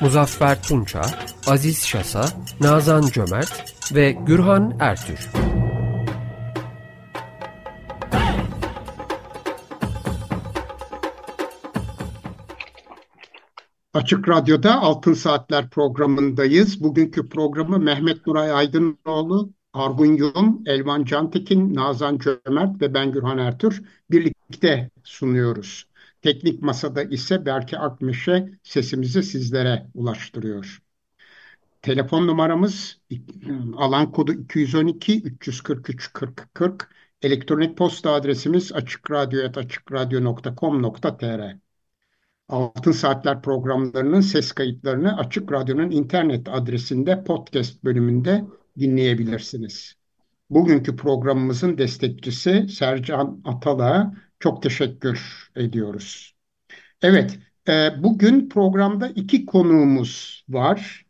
Muzaffer Tunça, Aziz Şasa, Nazan Cömert ve Gürhan Ertür. Açık Radyo'da Altın Saatler programındayız. Bugünkü programı Mehmet Nuray Aydınoğlu, Argun Yum, Elvan Cantekin, Nazan Cömert ve ben Gürhan Ertür birlikte sunuyoruz. Teknik Masada ise Berke Akmeşe sesimizi sizlere ulaştırıyor. Telefon numaramız alan kodu 212 343 40 40. Elektronik posta adresimiz açıkradyo.com.tr Altın Saatler programlarının ses kayıtlarını Açık Radyo'nun internet adresinde podcast bölümünde dinleyebilirsiniz. Bugünkü programımızın destekçisi Sercan Atal'a çok teşekkür ediyoruz. Evet, e, bugün programda iki konuğumuz var.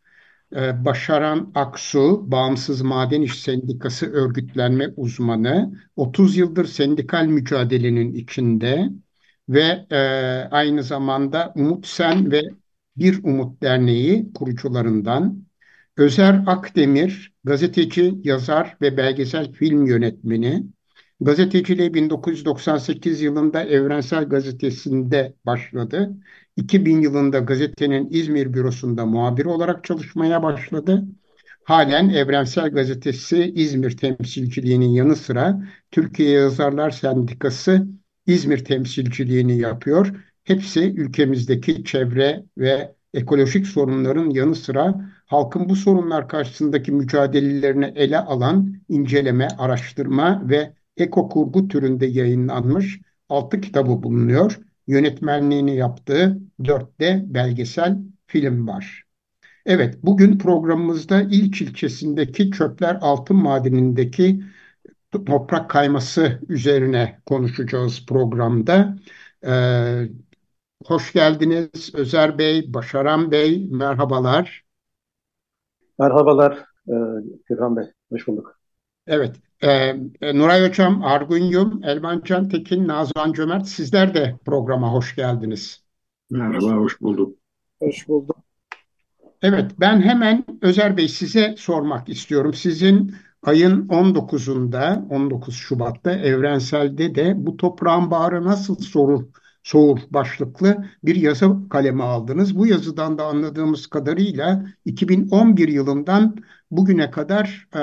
E, Başaran Aksu, Bağımsız Maden İş Sendikası örgütlenme uzmanı, 30 yıldır sendikal mücadelenin içinde ve e, aynı zamanda Umut Sen ve Bir Umut Derneği kurucularından, Özer Akdemir, gazeteci, yazar ve belgesel film yönetmeni, Gazeteciliğe 1998 yılında Evrensel Gazetesi'nde başladı. 2000 yılında gazetenin İzmir bürosunda muhabir olarak çalışmaya başladı. Halen Evrensel Gazetesi İzmir temsilciliğinin yanı sıra Türkiye Yazarlar Sendikası İzmir temsilciliğini yapıyor. Hepsi ülkemizdeki çevre ve ekolojik sorunların yanı sıra halkın bu sorunlar karşısındaki mücadelelerini ele alan inceleme, araştırma ve eko kurgu türünde yayınlanmış altı kitabı bulunuyor. Yönetmenliğini yaptığı dörtte belgesel film var. Evet, bugün programımızda İlç ilçesindeki Çöpler Altın Madeni'ndeki toprak kayması üzerine konuşacağız programda. Ee, hoş geldiniz Özer Bey, Başaran Bey, merhabalar. Merhabalar e, Gürhan Bey, hoş bulduk. Evet, e, e, Nuray Hocam, Argun Yum, Elvan Can Tekin, Nazan Cömert sizler de programa hoş geldiniz. Merhaba, hoş bulduk. Hoş bulduk. Evet, ben hemen Özer Bey size sormak istiyorum. Sizin ayın 19'unda, 19 Şubat'ta Evrensel'de de bu toprağın bağrı nasıl sorur, soğur başlıklı bir yazı kaleme aldınız. Bu yazıdan da anladığımız kadarıyla 2011 yılından bugüne kadar e,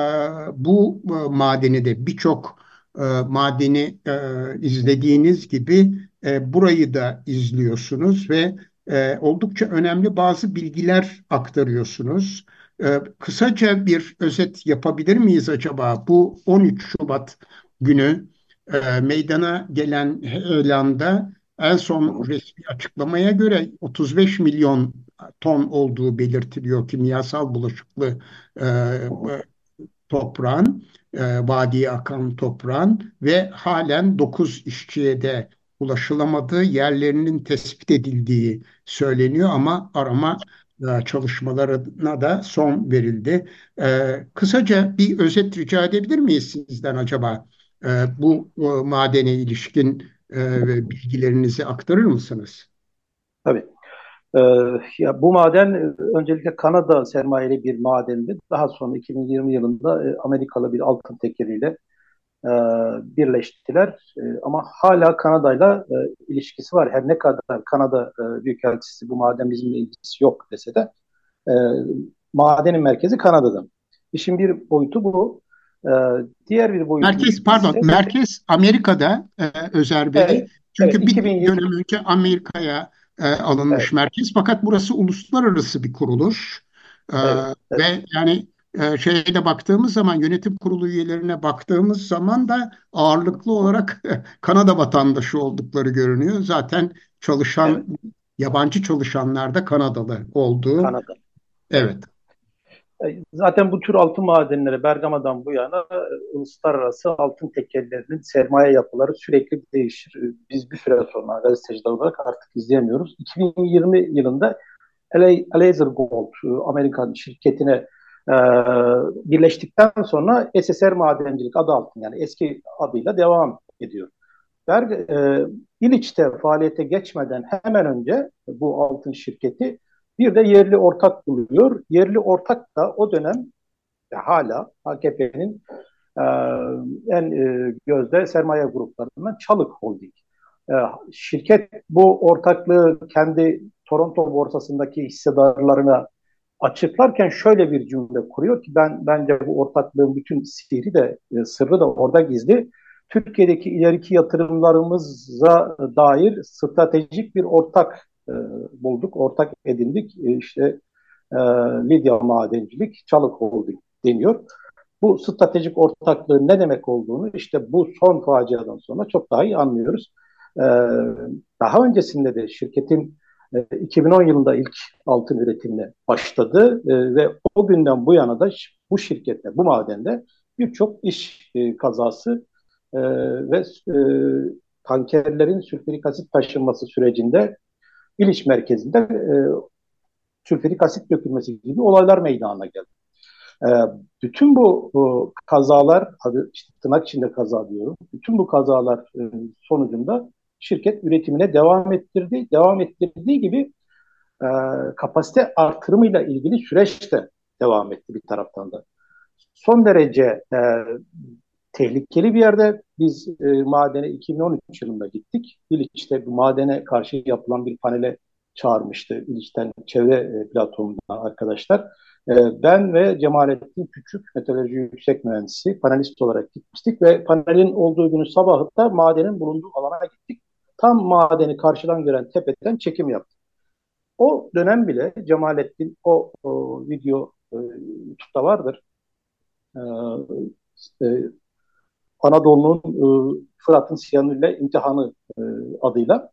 bu e, madeni de birçok e, madeni e, izlediğiniz gibi e, burayı da izliyorsunuz ve e, oldukça önemli bazı bilgiler aktarıyorsunuz. E, kısaca bir özet yapabilir miyiz acaba? Bu 13 Şubat günü e, meydana gelen heyelanda en son resmi açıklamaya göre 35 milyon ton olduğu belirtiliyor kimyasal bulaşıklı e, toprağın, e, vadiye akan toprağın ve halen 9 işçiye de ulaşılamadığı yerlerinin tespit edildiği söyleniyor ama arama e, çalışmalarına da son verildi. E, kısaca bir özet rica edebilir miyiz sizden acaba? E, bu e, madene ilişkin e, bilgilerinizi aktarır mısınız? Tabii. Ee, ya bu maden öncelikle Kanada sermayeli bir madendi. Daha sonra 2020 yılında e, Amerikalı bir altın tekeriyle e, birleştiler. E, ama hala Kanada'yla e, ilişkisi var. Her ne kadar Kanada e, Büyükelçisi bu maden bizimle ilgisi yok dese de e, madenin merkezi Kanada'da. İşin bir boyutu bu. E, diğer bir boyutu merkez pardon ise, merkez Amerika'da e, Özer Bey. Evet, Çünkü evet, bir 2020... dönem önce Amerika'ya e, alınmış evet. merkez fakat burası uluslararası bir kuruluş. E, evet, evet. Ve yani e, şeyde baktığımız zaman yönetim kurulu üyelerine baktığımız zaman da ağırlıklı olarak Kanada vatandaşı oldukları görünüyor. Zaten çalışan evet. yabancı çalışanlar da Kanadalı olduğu. Kanada. Evet. E, zaten bu tür altın madenleri Bergama'dan bu yana e, uluslararası altın tekellerinin sermaye yapıları sürekli değişir. E, biz bir süre sonra gazeteciler olarak artık izleyemiyoruz. 2020 yılında Laser Gold Amerikan şirketine birleştikten sonra SSR Madencilik adı altında yani eski adıyla devam ediyor. Berg, e, İliç'te faaliyete geçmeden hemen önce bu altın şirketi bir de yerli ortak buluyor. Yerli ortak da o dönem e, hala AKP'nin e, en e, gözde sermaye gruplarından Çalık Holding. E, şirket bu ortaklığı kendi Toronto borsasındaki hissedarlarına açıklarken şöyle bir cümle kuruyor ki ben bence bu ortaklığın bütün sihri de e, sırrı da orada gizli. Türkiye'deki ileriki yatırımlarımıza dair stratejik bir ortak e, bulduk, ortak edindik. E, işte e, Lidya Madencilik, Çalık Holding deniyor. Bu stratejik ortaklığı ne demek olduğunu işte bu son faciadan sonra çok daha iyi anlıyoruz. E, daha öncesinde de şirketin 2010 e, yılında ilk altın üretimine başladı e, ve o günden bu yana da bu şirkette, bu madende birçok iş e, kazası ve tankerlerin sülfürik asit taşınması sürecinde İliç merkezinde e, sülfürik asit dökülmesi gibi olaylar meydana geldi. E, bütün bu, bu kazalar, adı işte tırnak içinde kaza diyorum, bütün bu kazalar e, sonucunda şirket üretimine devam ettirdi. Devam ettirdiği gibi e, kapasite artırımıyla ilgili süreç de devam etti bir taraftan da. Son derece e, tehlikeli bir yerde. Biz e, madene 2013 yılında gittik. İliç'te madene karşı yapılan bir panele çağırmıştı İliç'ten çevre e, platformundan arkadaşlar. E, ben ve Cemalettin Küçük, meteoroloji yüksek mühendisi, panelist olarak gitmiştik ve panelin olduğu günün sabahı da madenin bulunduğu alana gittik. Tam madeni karşıdan gören tepeden çekim yaptık. O dönem bile Cemalettin o, o video e, YouTube'da vardır. E, e, Anadolu'nun e, Fırat'ın siyanürle imtihanı e, adıyla.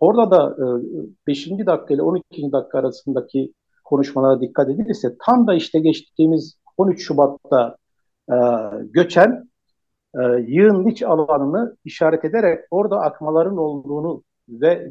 Orada da e, 5. dakika ile 12. dakika arasındaki konuşmalara dikkat edilirse tam da işte geçtiğimiz 13 Şubat'ta e, göçen e, yığın iç alanını işaret ederek orada akmaların olduğunu ve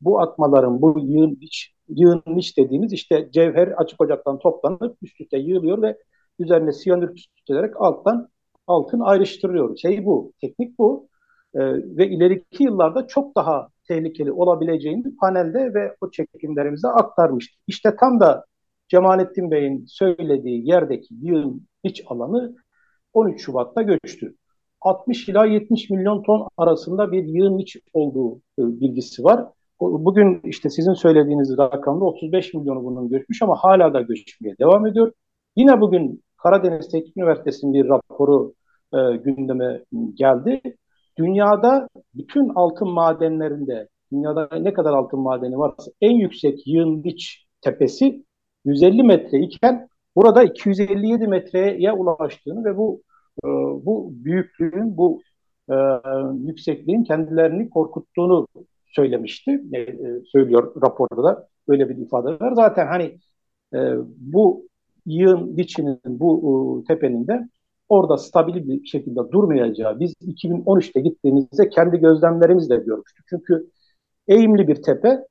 bu akmaların bu yığın iç, yığın iç dediğimiz işte cevher açık ocaktan toplanıp üst üste yığılıyor ve üzerine siyanür püskürterek alttan altın ayrıştırılıyor. Şey bu, teknik bu. E, ve ileriki yıllarda çok daha tehlikeli olabileceğini panelde ve o çekimlerimize aktarmıştık. İşte tam da Cemalettin Bey'in söylediği yerdeki yığın iç alanı 13 Şubat'ta göçtü. 60 ila 70 milyon ton arasında bir yığın iç olduğu e, bilgisi var. Bugün işte sizin söylediğiniz rakamda 35 milyonu bunun göçmüş ama hala da göçmeye devam ediyor. Yine bugün Karadeniz Teknik Üniversitesi'nin bir raporu e, gündeme geldi. Dünyada bütün altın madenlerinde, dünyada ne kadar altın madeni varsa en yüksek Yığındiç tepesi 150 metre iken burada 257 metreye ulaştığını ve bu e, bu büyüklüğün, bu e, yüksekliğin kendilerini korkuttuğunu söylemişti. E, e, söylüyor raporda da öyle bir ifade var. Zaten hani e, bu yığın diçinin, bu e, tepenin de orada stabil bir şekilde durmayacağı biz 2013'te gittiğimizde kendi gözlemlerimizle görmüştük. Çünkü eğimli bir tepe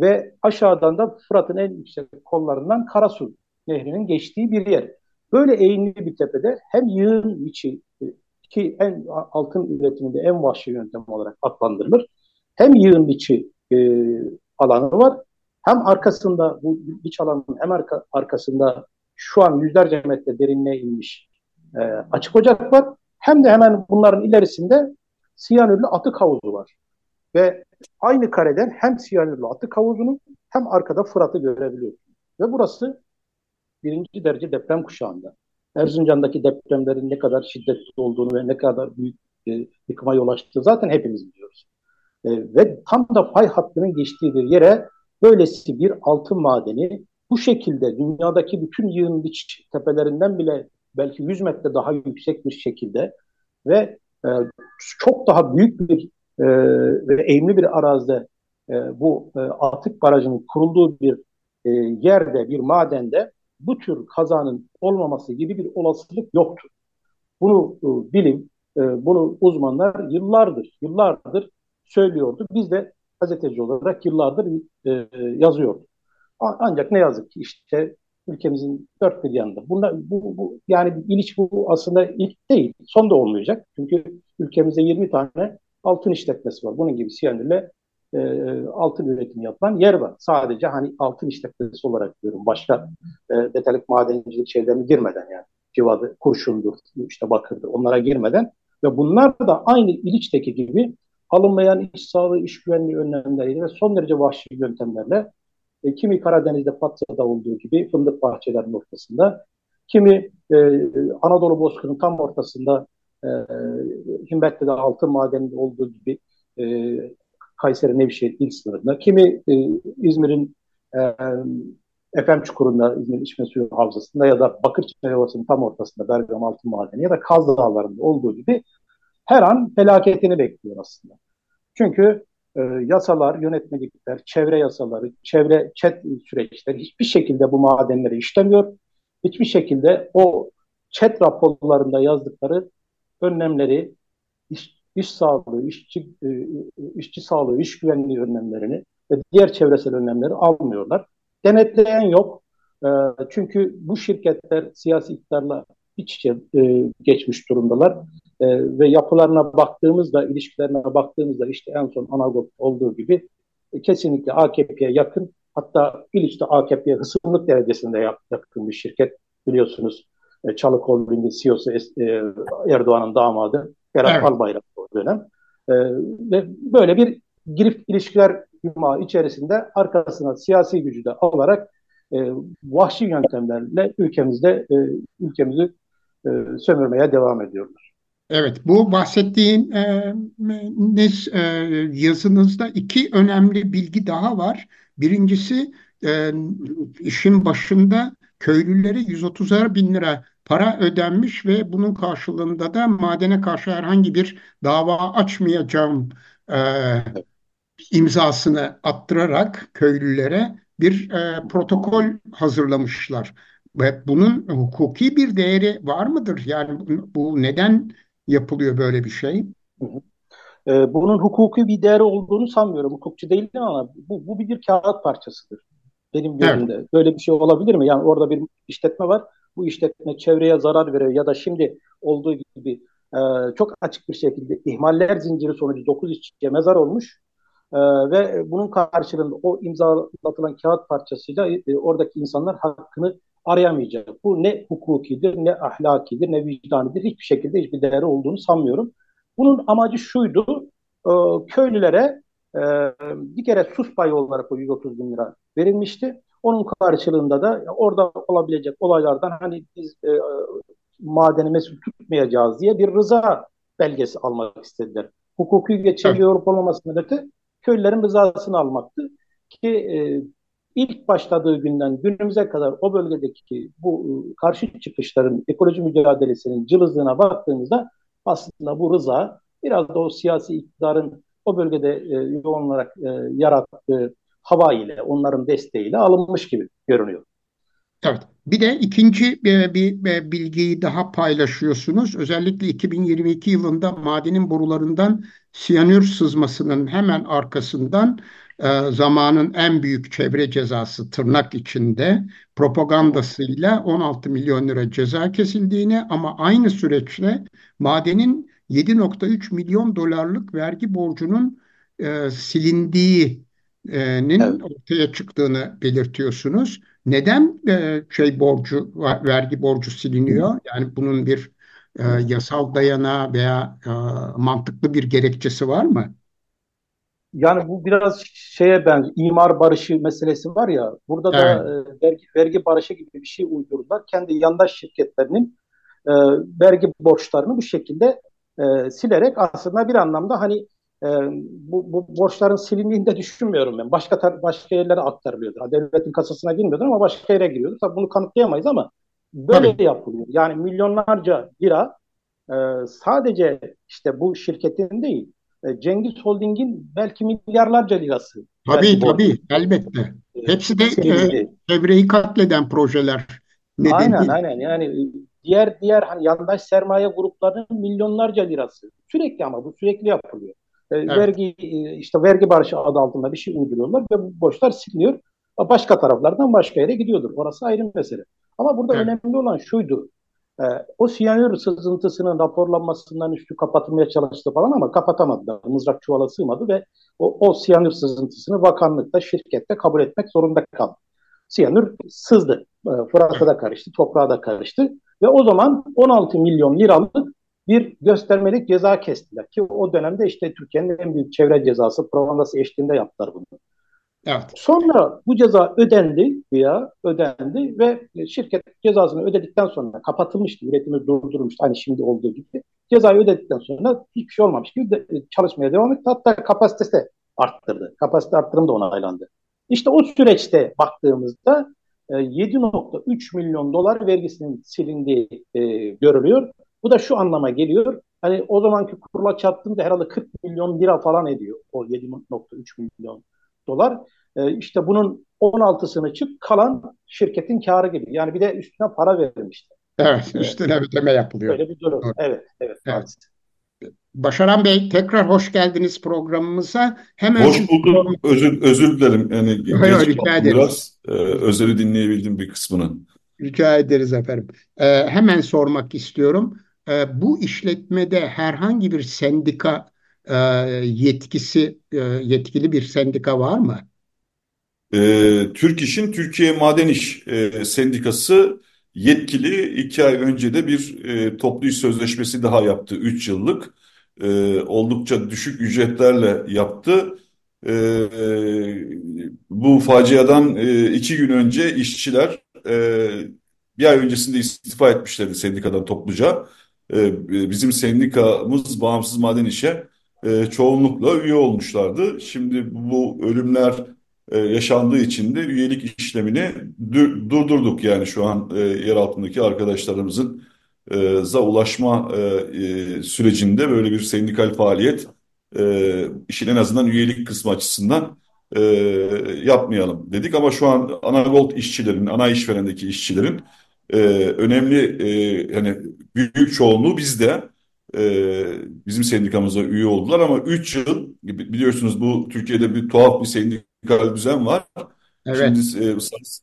ve aşağıdan da Fırat'ın en yüksek kollarından Karasu Nehri'nin geçtiği bir yer. Böyle eğimli bir tepede hem yığın içi ki en altın üretiminde en vahşi yöntem olarak adlandırılır. Hem yığın içi e, alanı var hem arkasında bu iç alanın hem arka, arkasında şu an yüzlerce metre derinliğe inmiş e, açık ocak var. Hem de hemen bunların ilerisinde siyanürlü atık havuzu var. Ve aynı kareden hem siyanürlü atık havuzunu hem arkada Fırat'ı görebiliyorsunuz. Ve burası birinci derece deprem kuşağında. Erzincan'daki depremlerin ne kadar şiddetli olduğunu ve ne kadar büyük e, yıkıma yol açtığı zaten hepimiz biliyoruz. E, ve tam da fay hattının geçtiği bir yere böylesi bir altın madeni bu şekilde dünyadaki bütün yığın iç tepelerinden bile belki 100 metre daha yüksek bir şekilde ve e, çok daha büyük bir e, ve eğimli bir arazide e, bu e, atık barajının kurulduğu bir e, yerde, bir madende bu tür kazanın olmaması gibi bir olasılık yoktur. Bunu e, bilim, e, bunu uzmanlar yıllardır, yıllardır söylüyordu. Biz de gazeteci olarak yıllardır e, yazıyorduk. Ancak ne yazık ki işte ülkemizin dört bir yanında. Bunlar, bu, bu, yani İliç bu aslında ilk değil, son da olmayacak. Çünkü ülkemizde 20 tane altın işletmesi var. Bunun gibi siyanürle e, altın üretimi yapılan yer var. Sadece hani altın işletmesi olarak diyorum. Başka e, detaylık madencilik şeylerine girmeden yani. Civadı, kurşundur, işte bakırdır onlara girmeden ve bunlar da aynı İliç'teki gibi alınmayan iş sağlığı, iş güvenliği önlemleriyle ve son derece vahşi yöntemlerle e, kimi Karadeniz'de Patsa'da olduğu gibi fındık bahçelerinin ortasında, kimi e, Anadolu Bozkır'ın tam ortasında e, Himbetli'de altın madeninde olduğu gibi e, Kayseri Nevşehir il sınırında, kimi e, İzmir'in e, Efem Çukuru'nda, İzmir İçme Suyu Havzası'nda ya da Bakırçay Ovası'nın tam ortasında Bergama Altın Madeni ya da Kaz Dağları'nda olduğu gibi her an felaketini bekliyor aslında. Çünkü e, yasalar, yönetmelikler, çevre yasaları, çevre çet süreçleri hiçbir şekilde bu madenleri işlemiyor. Hiçbir şekilde o çet raporlarında yazdıkları önlemleri, iş, iş sağlığı, işçi, e, işçi sağlığı, iş güvenliği önlemlerini ve diğer çevresel önlemleri almıyorlar. Denetleyen yok. E, çünkü bu şirketler siyasi iktidarla iç içe e, geçmiş durumdalar. E, ve yapılarına baktığımızda, ilişkilerine baktığımızda işte en son Anagop olduğu gibi e, kesinlikle AKP'ye yakın hatta İliç'te AKP'ye hısımlık derecesinde yakın bir şirket biliyorsunuz. E, Çalık Holding'in CEO'su e, Erdoğan'ın damadı Berat evet. Albayrak o dönem. E, ve böyle bir girift ilişkiler yumağı içerisinde arkasına siyasi gücü de alarak e, vahşi yöntemlerle ülkemizde e, ülkemizi e, sömürmeye devam ediyorlar. Evet, bu bahsettiğiniz e, yazınızda iki önemli bilgi daha var. Birincisi e, işin başında köylülere 130'ar bin lira para ödenmiş ve bunun karşılığında da madene karşı herhangi bir dava açmayacağım e, imzasını attırarak köylülere bir e, protokol hazırlamışlar. Ve bunun hukuki bir değeri var mıdır? Yani bu neden yapılıyor böyle bir şey? Ee, bunun hukuki bir değeri olduğunu sanmıyorum. Hukukçu değilim ama bu, bu bir kağıt parçasıdır. Benim gözümde. Evet. Böyle bir şey olabilir mi? Yani orada bir işletme var. Bu işletme çevreye zarar veriyor ya da şimdi olduğu gibi e, çok açık bir şekilde ihmaller zinciri sonucu 9 işçiye mezar olmuş. E, ve bunun karşılığında o imzalatılan kağıt parçasıyla e, oradaki insanlar hakkını arayamayacak. Bu ne hukukidir, ne ahlakidir, ne vicdanidir. Hiçbir şekilde hiçbir değeri olduğunu sanmıyorum. Bunun amacı şuydu, e, köylülere e, bir kere sus payı olarak o 130 bin lira verilmişti. Onun karşılığında da orada olabilecek olaylardan hani biz e, madeni mesul tutmayacağız diye bir rıza belgesi almak istediler. Hukuki geçerli evet. olup olmamasının öte köylülerin rızasını almaktı. Ki e, ilk başladığı günden günümüze kadar o bölgedeki bu e, karşı çıkışların, ekoloji mücadelesinin cılızlığına baktığımızda aslında bu rıza biraz da o siyasi iktidarın o bölgede e, yoğun olarak e, yarattığı hava ile, onların desteğiyle alınmış gibi görünüyor. Evet. Bir de ikinci bir, bir, bir bilgiyi daha paylaşıyorsunuz. Özellikle 2022 yılında madenin borularından siyanür sızmasının hemen arkasından e, zamanın en büyük çevre cezası tırnak içinde propagandasıyla 16 milyon lira ceza kesildiğini ama aynı süreçte madenin 7.3 milyon dolarlık vergi borcunun e, silindiğinin evet. ortaya çıktığını belirtiyorsunuz. Neden e, şey borcu vergi borcu siliniyor? Yani bunun bir e, yasal dayanağı veya e, mantıklı bir gerekçesi var mı? Yani bu biraz şeye benziyor. İmar barışı meselesi var ya. Burada evet. da e, vergi, vergi barışı gibi bir şey uydurdular. Kendi yandaş şirketlerinin e, vergi borçlarını bu şekilde e, silerek aslında bir anlamda hani e, bu, bu borçların silindiğini de düşünmüyorum ben. Başka başka yerlere aktarılıyordur. Devletin kasasına girmiyordur ama başka yere giriyordur. Tabii bunu kanıtlayamayız ama böyle Tabii. yapılıyor. Yani milyonlarca lira e, sadece işte bu şirketin değil Cengiz Holding'in belki milyarlarca lirası. Tabii tabii borcu. elbette. E, Hepsi de e, çevreyi katleden projeler Nedeni... Aynen aynen yani diğer diğer hani yandaş sermaye gruplarının milyonlarca lirası sürekli ama bu sürekli yapılıyor. E, evet. Vergi e, işte vergi barışı adı altında bir şey uyduruyorlar ve bu borçlar siliniyor. Başka taraflardan başka yere gidiyordur. Orası ayrı mesele. Ama burada evet. önemli olan şuydu. E, o siyanür sızıntısının raporlanmasından üstü kapatılmaya çalıştı falan ama kapatamadılar. Mızrak çuvala sığmadı ve o, o siyanür sızıntısını bakanlıkta, şirkette kabul etmek zorunda kaldı. Siyanür sızdı. E, Fırat'a da karıştı, toprağa da karıştı. Ve o zaman 16 milyon liralık bir göstermelik ceza kestiler. Ki o dönemde işte Türkiye'nin en büyük çevre cezası propagandası eşliğinde yaptılar bunu. Evet. Sonra bu ceza ödendi ya ödendi ve şirket cezasını ödedikten sonra kapatılmıştı, üretimi durdurmuştu hani şimdi olduğu gibi. Cezayı ödedikten sonra hiçbir şey olmamış gibi de, çalışmaya devam etti. Hatta kapasitesi de arttırdı. Kapasite arttırım da onaylandı. İşte o süreçte baktığımızda 7.3 e, milyon dolar vergisinin silindiği e, görülüyor. Bu da şu anlama geliyor. Hani o zamanki kurla çarptığında herhalde 40 milyon lira falan ediyor. O 7.3 milyon dolar. E, işte bunun 16'sını çık kalan şirketin karı gibi. Yani bir de üstüne para verilmişti. Evet, üstüne ödeme yapılıyor. Böyle bir durum. Evet, evet. evet. evet. Başaran Bey tekrar hoş geldiniz programımıza. Hemen hoş bulduk. Özür, özür dilerim. Yani geç rica ederiz. Biraz e, özeli dinleyebildim bir kısmını. Rica ederiz efendim. E, hemen sormak istiyorum. E, bu işletmede herhangi bir sendika e, yetkisi e, yetkili bir sendika var mı? E, Türk İş'in Türkiye Maden İş e, Sendikası yetkili iki ay önce de bir e, toplu iş sözleşmesi daha yaptı. Üç yıllık e, oldukça düşük ücretlerle yaptı. E, e, bu faciadan e, iki gün önce işçiler e, bir ay öncesinde istifa etmişlerdi sendikadan topluca. E, bizim sendikamız Bağımsız Maden İş'e e, çoğunlukla üye olmuşlardı. Şimdi bu ölümler e, yaşandığı için de üyelik işlemini durdurduk. Yani şu an e, yer altındaki arkadaşlarımızın e, za ulaşma e, e, sürecinde böyle bir sendikal faaliyet e, işin en azından üyelik kısmı açısından e, yapmayalım dedik. Ama şu an Anagold işçilerin, ana işverendeki işçilerin e, önemli e, yani büyük çoğunluğu bizde e, bizim sendikamıza üye oldular ama 3 yıl biliyorsunuz bu Türkiye'de bir tuhaf bir sendikal düzen var. Evet. Şimdi e,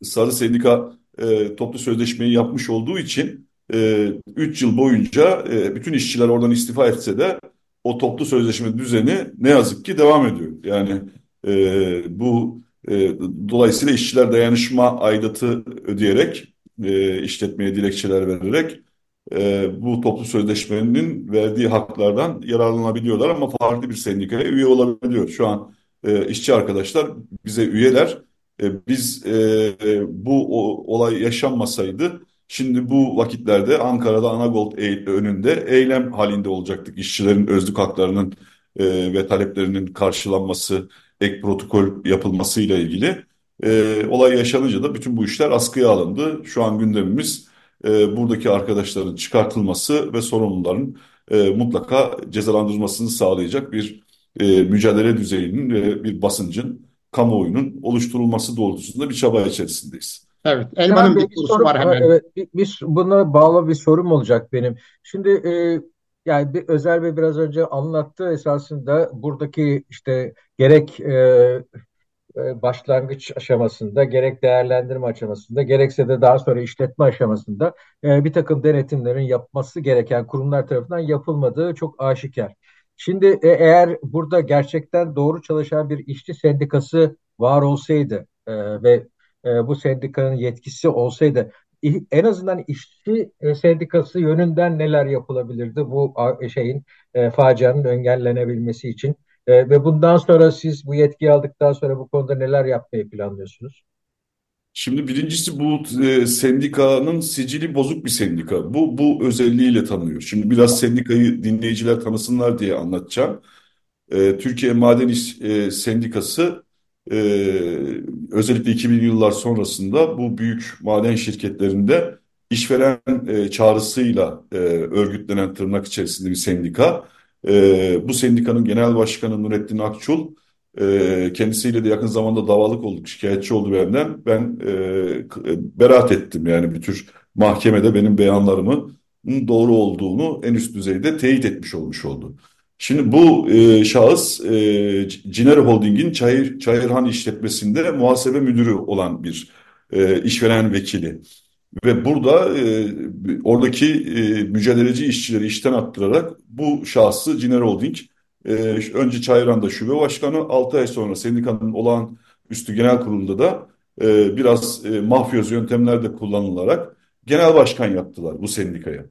Sarı Sendika e, toplu sözleşmeyi yapmış olduğu için 3 e, yıl boyunca e, bütün işçiler oradan istifa etse de o toplu sözleşme düzeni ne yazık ki devam ediyor. Yani e, bu dolayısıyla işçiler dayanışma aidatı ödeyerek işletmeye dilekçeler vererek e, bu toplu sözleşmenin verdiği haklardan yararlanabiliyorlar ama farklı bir sendikaya üye olabiliyor. Şu an e, işçi arkadaşlar bize üyeler. E, biz e, e bu o, olay yaşanmasaydı Şimdi bu vakitlerde Ankara'da Anagold önünde eylem halinde olacaktık. İşçilerin özlük haklarının e, ve taleplerinin karşılanması, ek protokol yapılmasıyla ilgili. E, olay yaşanınca da bütün bu işler askıya alındı. Şu an gündemimiz e, buradaki arkadaşların çıkartılması ve sorumluların e, mutlaka cezalandırılmasını sağlayacak bir e, mücadele düzeyinin ve bir basıncın, kamuoyunun oluşturulması doğrultusunda bir çaba içerisindeyiz. Evet, Elvan'ın bir sorusu var hemen. Evet, bir, bir, buna bağlı bir sorum olacak benim. Şimdi e, yani bir, Özer Bey biraz önce anlattı esasında buradaki işte gerek e, başlangıç aşamasında, gerek değerlendirme aşamasında, gerekse de daha sonra işletme aşamasında e, bir takım denetimlerin yapması gereken kurumlar tarafından yapılmadığı çok aşikar. Şimdi e, eğer burada gerçekten doğru çalışan bir işçi sendikası var olsaydı e, ve e, bu sendikanın yetkisi olsaydı en azından işçi e, sendikası yönünden neler yapılabilirdi bu şeyin e, facianın engellenebilmesi için e, ve bundan sonra siz bu yetkiyi aldıktan sonra bu konuda neler yapmayı planlıyorsunuz? Şimdi birincisi bu e, sendikanın sicili bozuk bir sendika. Bu bu özelliğiyle tanıyor. Şimdi biraz sendikayı dinleyiciler tanısınlar diye anlatacağım. E, Türkiye Maden İş e, Sendikası e, özellikle 2000 yıllar sonrasında bu büyük maden şirketlerinde işveren e, çağrısıyla e, örgütlenen tırnak içerisinde bir sendika. E, bu sendikanın genel başkanı Nurettin Akçul e, kendisiyle de yakın zamanda davalık olduk, şikayetçi oldu benden. Ben e, beraat ettim yani bir tür mahkemede benim beyanlarımın doğru olduğunu en üst düzeyde teyit etmiş olmuş oldu. Şimdi bu e, şahıs e, Cinero Holding'in Çayır, Çayırhan işletmesinde muhasebe müdürü olan bir e, işveren vekili. Ve burada e, oradaki e, mücadeleci işçileri işten attırarak bu şahsı Ciner Holding e, önce Çayıran'da şube başkanı 6 ay sonra sendikanın olan üstü genel kurulunda da e, biraz e, mafyoz yöntemler kullanılarak genel başkan yaptılar bu sendikaya.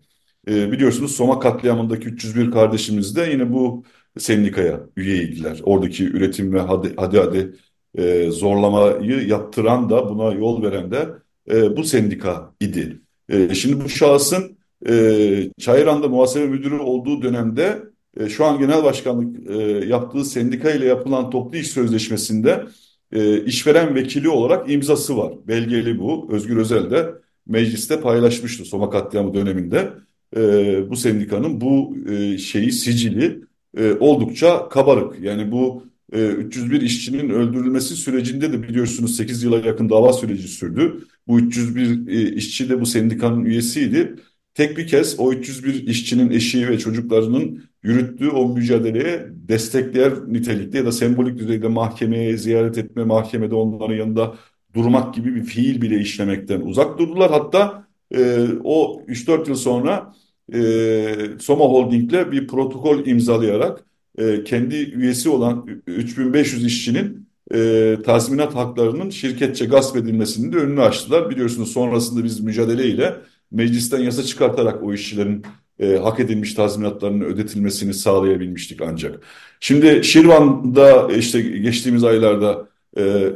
E, biliyorsunuz Soma katliamındaki 301 kardeşimiz de yine bu sendikaya üyeydiler. Oradaki üretim ve hadi hadi, hadi e, zorlamayı yaptıran da buna yol veren de e, bu sendika idi. E, şimdi bu şahsın e, Çayıran'da muhasebe müdürü olduğu dönemde e, şu an genel başkanlık e, yaptığı sendika ile yapılan toplu iş sözleşmesinde e, işveren vekili olarak imzası var. Belgeli bu. Özgür Özel de mecliste paylaşmıştı Soma katliamı döneminde. E, bu sendikanın bu e, şeyi sicili e, oldukça kabarık. Yani bu e, 301 işçinin öldürülmesi sürecinde de biliyorsunuz 8 yıla yakın dava süreci sürdü. Bu 301 e, işçi de bu sendikanın üyesiydi. Tek bir kez o 301 işçinin eşi ve çocuklarının yürüttüğü o mücadeleye destekleyen nitelikte ya da sembolik düzeyde mahkemeye ziyaret etme, mahkemede onların yanında durmak gibi bir fiil bile işlemekten uzak durdular. Hatta e, o 3-4 yıl sonra e, Soma Holding'le bir protokol imzalayarak e, kendi üyesi olan 3500 işçinin e, tazminat haklarının şirketçe gasp edilmesinin de önünü açtılar. Biliyorsunuz sonrasında biz mücadeleyle meclisten yasa çıkartarak o işçilerin e, hak edilmiş tazminatlarının ödetilmesini sağlayabilmiştik ancak. Şimdi Şirvan'da işte geçtiğimiz aylarda e,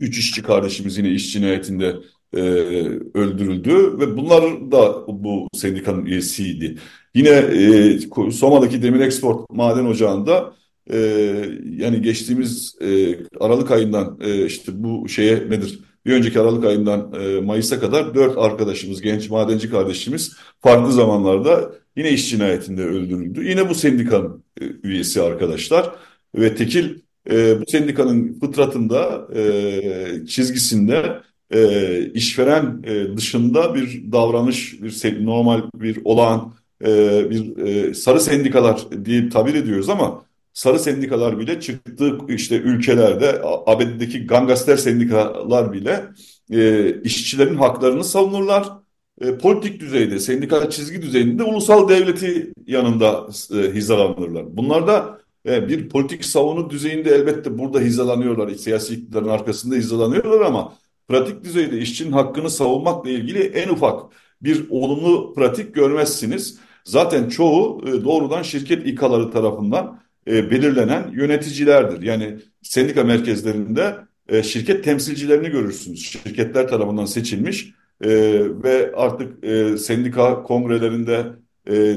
üç işçi kardeşimiz yine iş cinayetinde e, öldürüldü ve bunlar da bu sendikanın üyesiydi. Yine e, Soma'daki Demir Export Maden Ocağı'nda e, yani geçtiğimiz e, Aralık ayından e, işte bu şeye nedir? Bir önceki Aralık ayından e, Mayıs'a kadar dört arkadaşımız, genç madenci kardeşimiz farklı zamanlarda yine iş cinayetinde öldürüldü. Yine bu sendikanın e, üyesi arkadaşlar ve tekil e, bu sendikanın fıtratında, e, çizgisinde e, işveren e, dışında bir davranış, bir normal bir olağan, e, bir e, sarı sendikalar diye tabir ediyoruz ama sarı sendikalar bile çıktığı işte ülkelerde ABD'deki gangster sendikalar bile e, işçilerin haklarını savunurlar. E, politik düzeyde, sendikal çizgi düzeyinde ulusal devleti yanında e, hizalanırlar. Bunlar da e, bir politik savunu düzeyinde elbette burada hizalanıyorlar. Siyasi iktidarın arkasında hizalanıyorlar ama pratik düzeyde işçinin hakkını savunmakla ilgili en ufak bir olumlu pratik görmezsiniz. Zaten çoğu e, doğrudan şirket İK'ları tarafından e, belirlenen yöneticilerdir. Yani sendika merkezlerinde e, şirket temsilcilerini görürsünüz. Şirketler tarafından seçilmiş ve artık sendika kongrelerinde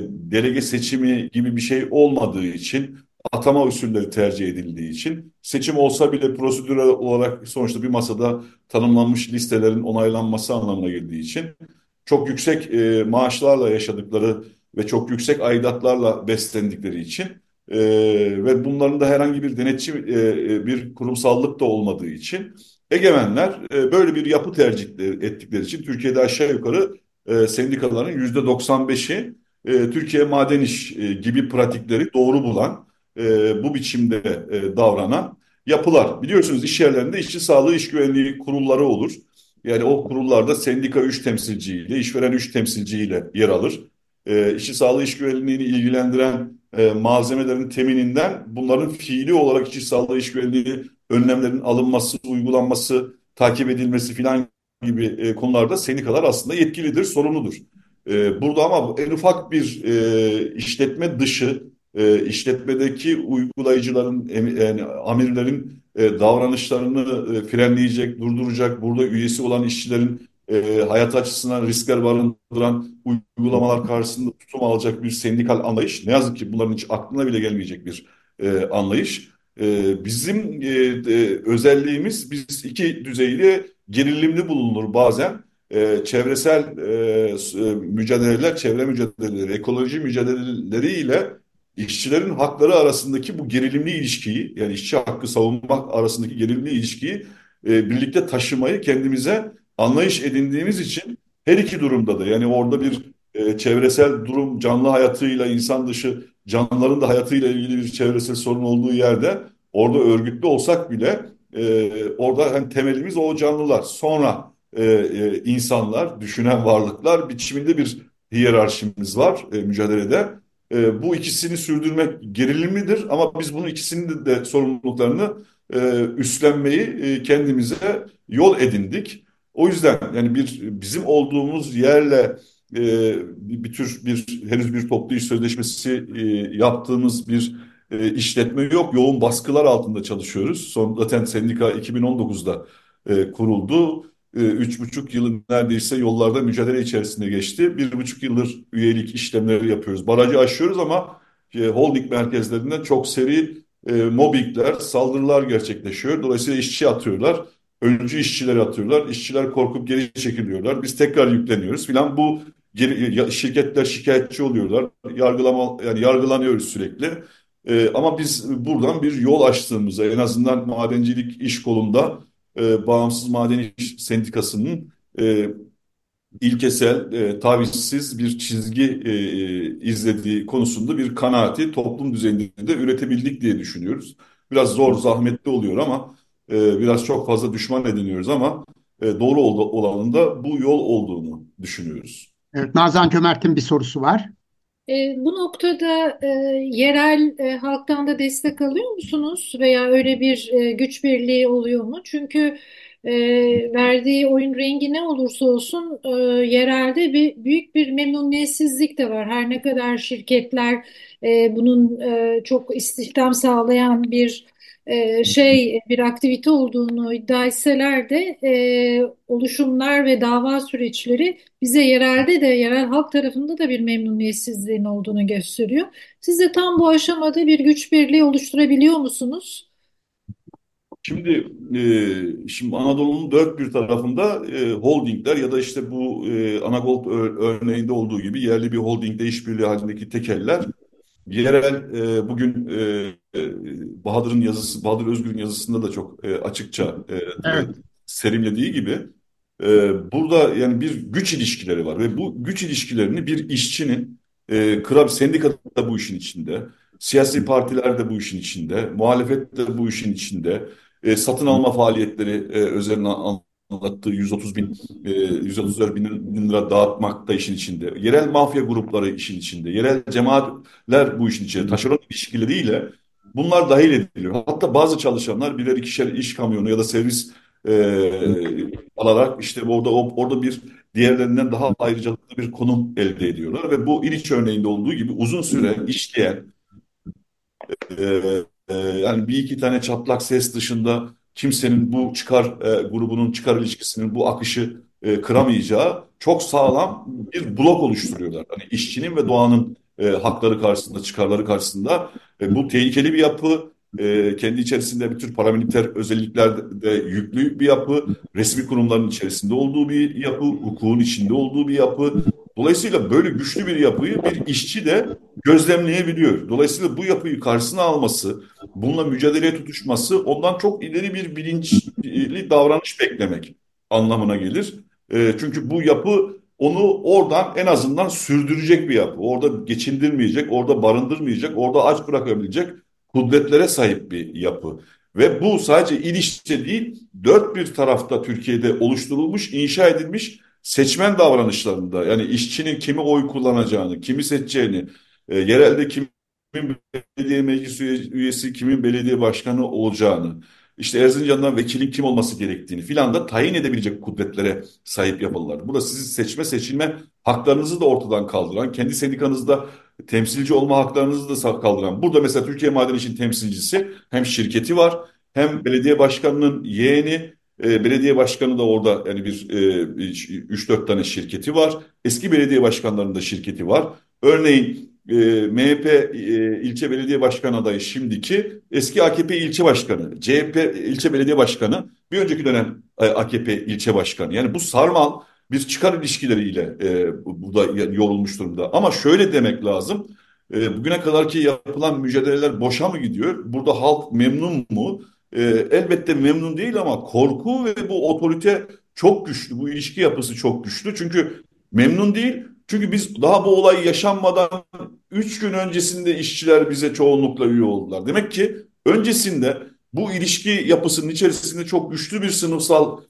delege seçimi gibi bir şey olmadığı için atama usulleri tercih edildiği için seçim olsa bile prosedürel olarak sonuçta bir masada tanımlanmış listelerin onaylanması anlamına geldiği için çok yüksek e, maaşlarla yaşadıkları ve çok yüksek aidatlarla beslendikleri için e, ve bunların da herhangi bir denetçi e, e, bir kurumsallık da olmadığı için egemenler e, böyle bir yapı tercih ettikleri için Türkiye'de aşağı yukarı e, sendikaların yüzde 95'i e, Türkiye Maden İş e, gibi pratikleri doğru bulan e, bu biçimde e, davranan yapılar. Biliyorsunuz iş yerlerinde işçi sağlığı, iş güvenliği kurulları olur. Yani o kurullarda sendika 3 temsilciyle, işveren 3 temsilciyle yer alır. E, işçi sağlığı, iş güvenliğini ilgilendiren e, malzemelerin temininden bunların fiili olarak işçi sağlığı, iş güvenliği önlemlerin alınması, uygulanması, takip edilmesi filan gibi e, konularda sendikalar aslında yetkilidir, sorumludur. E, burada ama en ufak bir e, işletme dışı e, işletmedeki uygulayıcıların, yani amirlerin e, davranışlarını e, frenleyecek, durduracak, burada üyesi olan işçilerin e, hayat açısından riskler barındıran uygulamalar karşısında tutum alacak bir sendikal anlayış. Ne yazık ki bunların hiç aklına bile gelmeyecek bir e, anlayış. E, bizim e, e, özelliğimiz biz iki düzeyli gerilimli bulunur bazen. E, çevresel e, e mücadeleler, çevre mücadeleleri, ekoloji mücadeleleriyle işçilerin hakları arasındaki bu gerilimli ilişkiyi yani işçi hakkı savunmak arasındaki gerilimli ilişkiyi e, birlikte taşımayı kendimize anlayış edindiğimiz için her iki durumda da yani orada bir e, çevresel durum canlı hayatıyla insan dışı canlıların da hayatıyla ilgili bir çevresel sorun olduğu yerde orada örgütlü olsak bile e, orada hani temelimiz o canlılar. Sonra e, e, insanlar, düşünen varlıklar biçiminde bir hiyerarşimiz var e, mücadelede. E, bu ikisini sürdürmek gerilimlidir ama biz bunun ikisinin de sorumluluklarını e, üstlenmeyi e, kendimize yol edindik. O yüzden yani bir bizim olduğumuz yerle e, bir tür bir henüz bir toplu iş sözleşmesi e, yaptığımız bir e, işletme yok. Yoğun baskılar altında çalışıyoruz. Son zaten sendika 2019'da e, kuruldu. E, üç buçuk yılı neredeyse yollarda mücadele içerisinde geçti. Bir buçuk yıldır üyelik işlemleri yapıyoruz. Barajı aşıyoruz ama e, holding merkezlerinden çok seri e, mobbingler, saldırılar gerçekleşiyor. Dolayısıyla işçi atıyorlar. Öncü işçileri atıyorlar. İşçiler korkup geri çekiliyorlar. Biz tekrar yükleniyoruz filan. Bu şirketler şikayetçi oluyorlar. Yargılama yani yargılanıyoruz sürekli. E, ama biz buradan bir yol açtığımızda en azından madencilik iş kolunda e, Bağımsız Maden İş Sendikası'nın e, ilkesel, e, tavizsiz bir çizgi e, izlediği konusunda bir kanaati toplum düzeyinde de üretebildik diye düşünüyoruz. Biraz zor, zahmetli oluyor ama e, biraz çok fazla düşman ediniyoruz ama e, doğru olanında bu yol olduğunu düşünüyoruz. Evet, Nazan Cömert'in bir sorusu var. E, bu noktada e, yerel e, halktan da destek alıyor musunuz veya öyle bir e, güç birliği oluyor mu? Çünkü verdiği oyun rengi ne olursa olsun yerelde bir büyük bir memnuniyetsizlik de var. Her ne kadar şirketler bunun çok istihdam sağlayan bir e, şey bir aktivite olduğunu iddia etseler de e, oluşumlar ve dava süreçleri bize yerelde de yerel halk tarafında da bir memnuniyetsizliğin olduğunu gösteriyor. Siz de tam bu aşamada bir güç birliği oluşturabiliyor musunuz? Şimdi e, şimdi Anadolu'nun dört bir tarafında holdingler ya da işte bu e, Anagold örneğinde olduğu gibi yerli bir holdingde işbirliği halindeki tekeller yerel e, bugün e, e, Bahadır'ın yazısı, Bahadır Özgür'ün yazısında da çok e, açıkça e, evet. serimlediği gibi e, burada yani bir güç ilişkileri var ve bu güç ilişkilerini bir işçinin e, kıra sendika da bu işin içinde, siyasi partiler de bu işin içinde, muhalefet de bu işin içinde, e, satın alma faaliyetleri e, üzerine anlattığı 130 bin, e, 134 bin, lira dağıtmak da işin içinde. Yerel mafya grupları işin içinde. Yerel cemaatler bu işin içinde. Taşeron ilişkileriyle bunlar dahil ediliyor. Hatta bazı çalışanlar birer ikişer iş kamyonu ya da servis e, alarak işte orada orada bir diğerlerinden daha ayrıcalıklı bir konum elde ediyorlar ve bu İliç örneğinde olduğu gibi uzun süre işleyen e, e, yani bir iki tane çatlak ses dışında kimsenin bu çıkar e, grubunun çıkar ilişkisinin bu akışı e, kıramayacağı çok sağlam bir blok oluşturuyorlar. Hani işçinin ve doğanın e, hakları karşısında, çıkarları karşısında e, bu tehlikeli bir yapı. E, kendi içerisinde bir tür paramiliter özellikler de yüklü bir yapı. Resmi kurumların içerisinde olduğu bir yapı, hukukun içinde olduğu bir yapı. Dolayısıyla böyle güçlü bir yapıyı bir işçi de gözlemleyebiliyor. Dolayısıyla bu yapıyı karşısına alması, bununla mücadeleye tutuşması ondan çok ileri bir bilinçli davranış beklemek anlamına gelir. E, çünkü bu yapı onu oradan en azından sürdürecek bir yapı. Orada geçindirmeyecek, orada barındırmayacak, orada aç bırakabilecek kudretlere sahip bir yapı. Ve bu sadece İliç'te değil, dört bir tarafta Türkiye'de oluşturulmuş, inşa edilmiş seçmen davranışlarında yani işçinin kimi oy kullanacağını, kimi seçeceğini, e, yerelde kimin belediye meclis üyesi, kimin belediye başkanı olacağını, işte Erzincan'dan vekilin kim olması gerektiğini filan da tayin edebilecek kudretlere sahip yapılar. Bu da sizi seçme seçilme haklarınızı da ortadan kaldıran, kendi sendikanızda temsilci olma haklarınızı da kaldıran. Burada mesela Türkiye Maden İş'in temsilcisi hem şirketi var hem belediye başkanının yeğeni e, belediye başkanı da orada yani bir e, 3-4 tane şirketi var. Eski belediye başkanlarının da şirketi var. Örneğin e, MHP e, ilçe belediye başkanı adayı şimdiki eski AKP ilçe başkanı, CHP ilçe belediye başkanı, bir önceki dönem e, AKP ilçe başkanı. Yani bu sarmal bir çıkar ilişkileriyle e, burada yorulmuş durumda. Ama şöyle demek lazım. E, bugüne kadarki yapılan mücadeleler boşa mı gidiyor? Burada halk memnun mu? E, elbette memnun değil ama korku ve bu otorite çok güçlü. Bu ilişki yapısı çok güçlü. Çünkü memnun değil. Çünkü biz daha bu olay yaşanmadan 3 gün öncesinde işçiler bize çoğunlukla üye oldular. Demek ki öncesinde bu ilişki yapısının içerisinde çok güçlü bir sınıfsal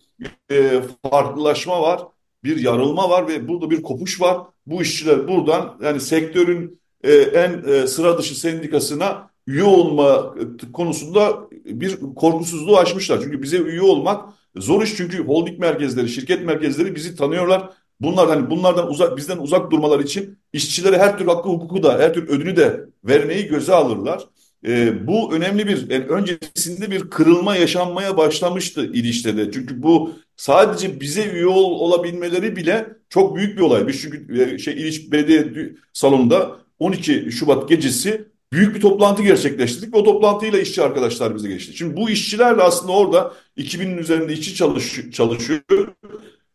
e, farklılaşma var. Bir yarılma var ve burada bir kopuş var. Bu işçiler buradan yani sektörün e, en e, sıra dışı sendikasına üye olma konusunda bir korkusuzluğu aşmışlar. Çünkü bize üye olmak zor iş çünkü holding merkezleri, şirket merkezleri bizi tanıyorlar. Bunlar hani bunlardan uzak bizden uzak durmalar için işçilere her tür hakkı hukuku da her tür ödünü de vermeyi göze alırlar. E, bu önemli bir yani öncesinde bir kırılma yaşanmaya başlamıştı ilişkide. Çünkü bu sadece bize üye ol, olabilmeleri bile çok büyük bir olay. Biz çünkü e, şey İliç Belediye salonunda 12 Şubat gecesi büyük bir toplantı gerçekleştirdik ve o toplantıyla işçi arkadaşlar bize geçti. Şimdi bu işçilerle aslında orada 2000'in üzerinde işçi çalış, çalışıyor.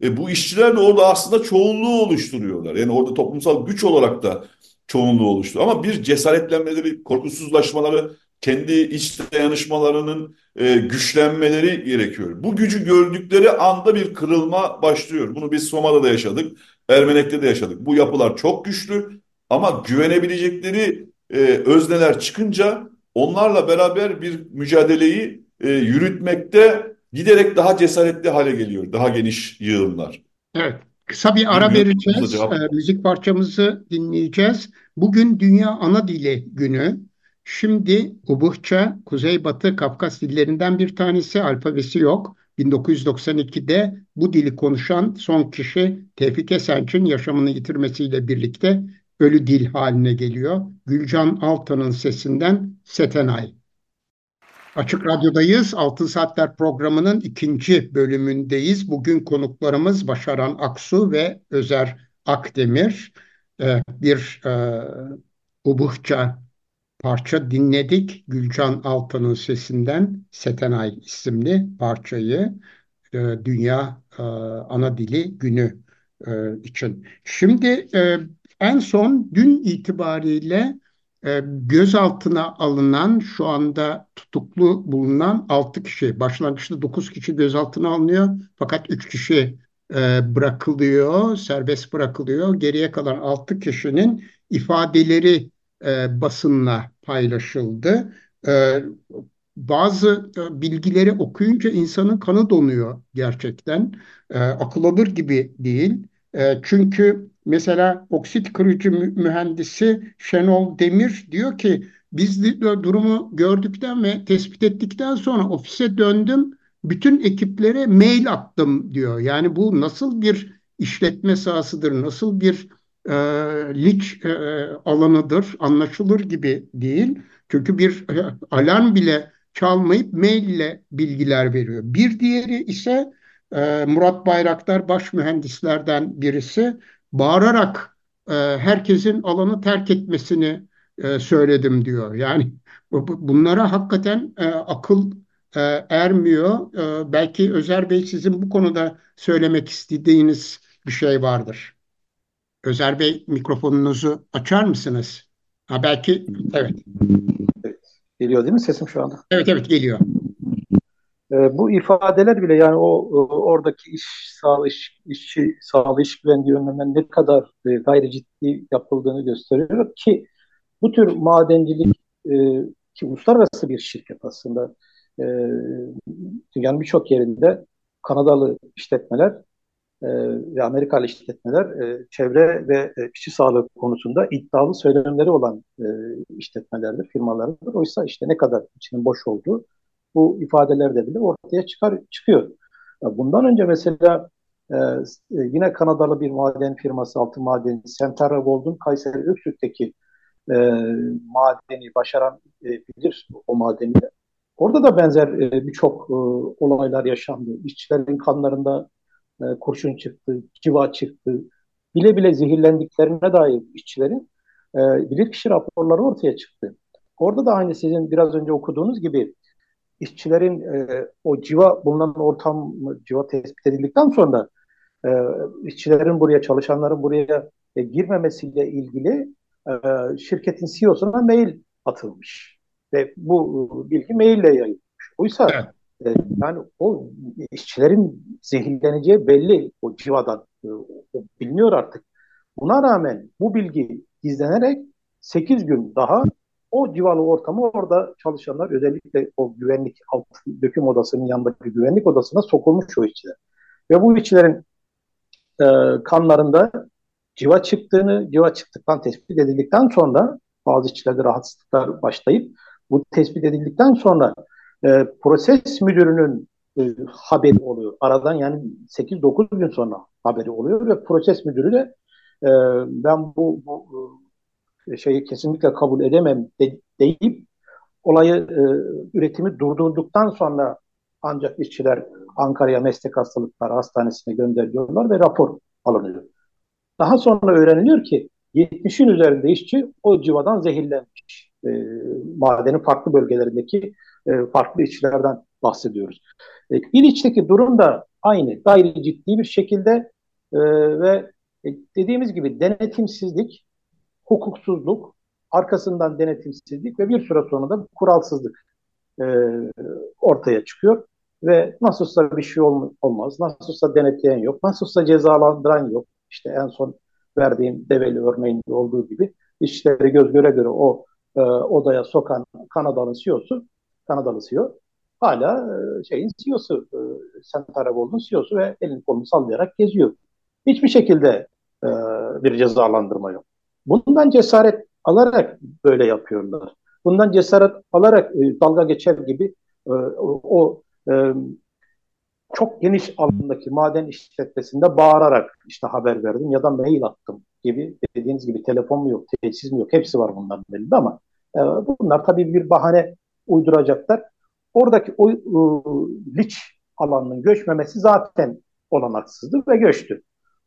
E, bu işçiler de orada aslında çoğunluğu oluşturuyorlar. Yani orada toplumsal güç olarak da çoğunluğu oluştu. Ama bir cesaretlenmeleri, korkusuzlaşmaları, kendi iç dayanışmalarının e, güçlenmeleri gerekiyor. Bu gücü gördükleri anda bir kırılma başlıyor. Bunu biz Soma'da da yaşadık, Ermenek'te de yaşadık. Bu yapılar çok güçlü ama güvenebilecekleri e, özneler çıkınca onlarla beraber bir mücadeleyi e, yürütmekte giderek daha cesaretli hale geliyor. Daha geniş yığınlar. Evet. Kısa bir ara vereceğiz. E, müzik parçamızı dinleyeceğiz. Bugün Dünya Ana Dili Günü. Şimdi Ubuhça, Kuzeybatı Kafkas dillerinden bir tanesi, alfabesi yok. 1992'de bu dili konuşan son kişi Tevfik Esenç'in yaşamını yitirmesiyle birlikte ölü dil haline geliyor. Gülcan Altan'ın sesinden Setenay. Açık Radyo'dayız. Altın Saatler programının ikinci bölümündeyiz. Bugün konuklarımız Başaran Aksu ve Özer Akdemir. Ee, bir e, Ubuhça parça dinledik. Gülcan Altan'ın sesinden Setenay isimli parçayı e, Dünya e, Ana Dili Günü e, için. Şimdi e, en son dün itibariyle gözaltına alınan şu anda tutuklu bulunan 6 kişi başlangıçta 9 kişi gözaltına alınıyor fakat 3 kişi e, bırakılıyor serbest bırakılıyor geriye kalan 6 kişinin ifadeleri e, basınla paylaşıldı. E, bazı bilgileri okuyunca insanın kanı donuyor gerçekten. Akıl alır gibi değil. Çünkü mesela oksit kırıcı mühendisi Şenol Demir diyor ki biz durumu gördükten ve tespit ettikten sonra ofise döndüm. Bütün ekiplere mail attım diyor. Yani bu nasıl bir işletme sahasıdır, nasıl bir e, lik e, alanıdır anlaşılır gibi değil. Çünkü bir e, alarm bile çalmayıp mail ile bilgiler veriyor. Bir diğeri ise e, Murat Bayraktar baş mühendislerden birisi bağırarak e, herkesin alanı terk etmesini e, söyledim diyor. Yani bu, bunlara hakikaten e, akıl e, ermiyor. E, belki Özer Bey sizin bu konuda söylemek istediğiniz bir şey vardır. Özer Bey mikrofonunuzu açar mısınız? Ha, belki evet. evet. Geliyor değil mi sesim şu anda? Evet evet geliyor. E, bu ifadeler bile yani o, o oradaki iş sağlığı iş, işçi sağlığı iş güvenliği önlemlerinin ne kadar e, gayri ciddi yapıldığını gösteriyor ki bu tür madencilik e, ki uluslararası bir şirket aslında e, dünyanın birçok yerinde Kanadalı işletmeler e, ve Amerikalı işletmeler e, çevre ve e, işçi sağlığı konusunda iddialı söylemleri olan e, işletmelerdir, firmalardır. Oysa işte ne kadar içinin boş olduğu bu ifadelerde bile ortaya çıkar çıkıyor. Bundan önce mesela e, e, yine Kanadalı bir maden firması, altın madeni, Centerra Gold'un Kayseri Öksürük'teki e, madeni başaran e, bilir o madeni. Orada da benzer e, birçok e, olaylar yaşandı. İşçilerin kanlarında e, kurşun çıktı, civa çıktı. Bile bile zehirlendiklerine dair işçilerin e, bilirkişi raporları ortaya çıktı. Orada da aynı sizin biraz önce okuduğunuz gibi işçilerin e, o civa bulunan ortam civa tespit edildikten sonra e, işçilerin buraya çalışanların buraya e, girmemesiyle ilgili e, şirketin CEO'suna mail atılmış. Ve bu bilgi maille yayılmış. Oysa evet. e, yani o işçilerin zehirleneceği belli o civadan. E, o biliniyor artık. Buna rağmen bu bilgi gizlenerek 8 gün daha o civalı ortamı orada çalışanlar özellikle o güvenlik alt döküm odasının yanındaki güvenlik odasına sokulmuş o işçiler. Ve bu işçilerin e, kanlarında civa çıktığını, civa çıktıktan tespit edildikten sonra bazı işçilerde rahatsızlıklar başlayıp bu tespit edildikten sonra e, proses müdürünün e, haberi oluyor. Aradan yani 8-9 gün sonra haberi oluyor ve proses müdürü de e, ben bu, bu şeyi kesinlikle kabul edemem de, deyip olayı e, üretimi durdurduktan sonra ancak işçiler Ankara'ya meslek hastalıkları hastanesine gönderiliyorlar ve rapor alınıyor. Daha sonra öğreniliyor ki 70'in üzerinde işçi o civadan zehirlenmiş. E, madenin farklı bölgelerindeki e, farklı işçilerden bahsediyoruz. E, İliç'teki durum da aynı. Gayri ciddi bir şekilde e, ve e, dediğimiz gibi denetimsizlik, hukuksuzluk, arkasından denetimsizlik ve bir süre sonra da kuralsızlık e, ortaya çıkıyor. Ve nasılsa bir şey olmaz, nasılsa denetleyen yok, nasılsa cezalandıran yok. İşte en son verdiğim develi örneğinde olduğu gibi işleri göz göre göre o e, odaya sokan Kanadalı CEO'su, Kanadalı CEO hala e, şeyin CEO'su, e, Centarabol'un CEO'su ve elini kolunu sallayarak geziyor. Hiçbir şekilde e, bir cezalandırma yok. Bundan cesaret alarak böyle yapıyorlar. Bundan cesaret alarak e, dalga geçer gibi e, o, e, çok geniş alandaki maden işletmesinde bağırarak işte haber verdim ya da mail attım gibi dediğiniz gibi telefon mu yok, tesis mi yok hepsi var bunların elinde ama e, bunlar tabii bir bahane uyduracaklar. Oradaki o e, liç alanının göçmemesi zaten olanaksızdı ve göçtü.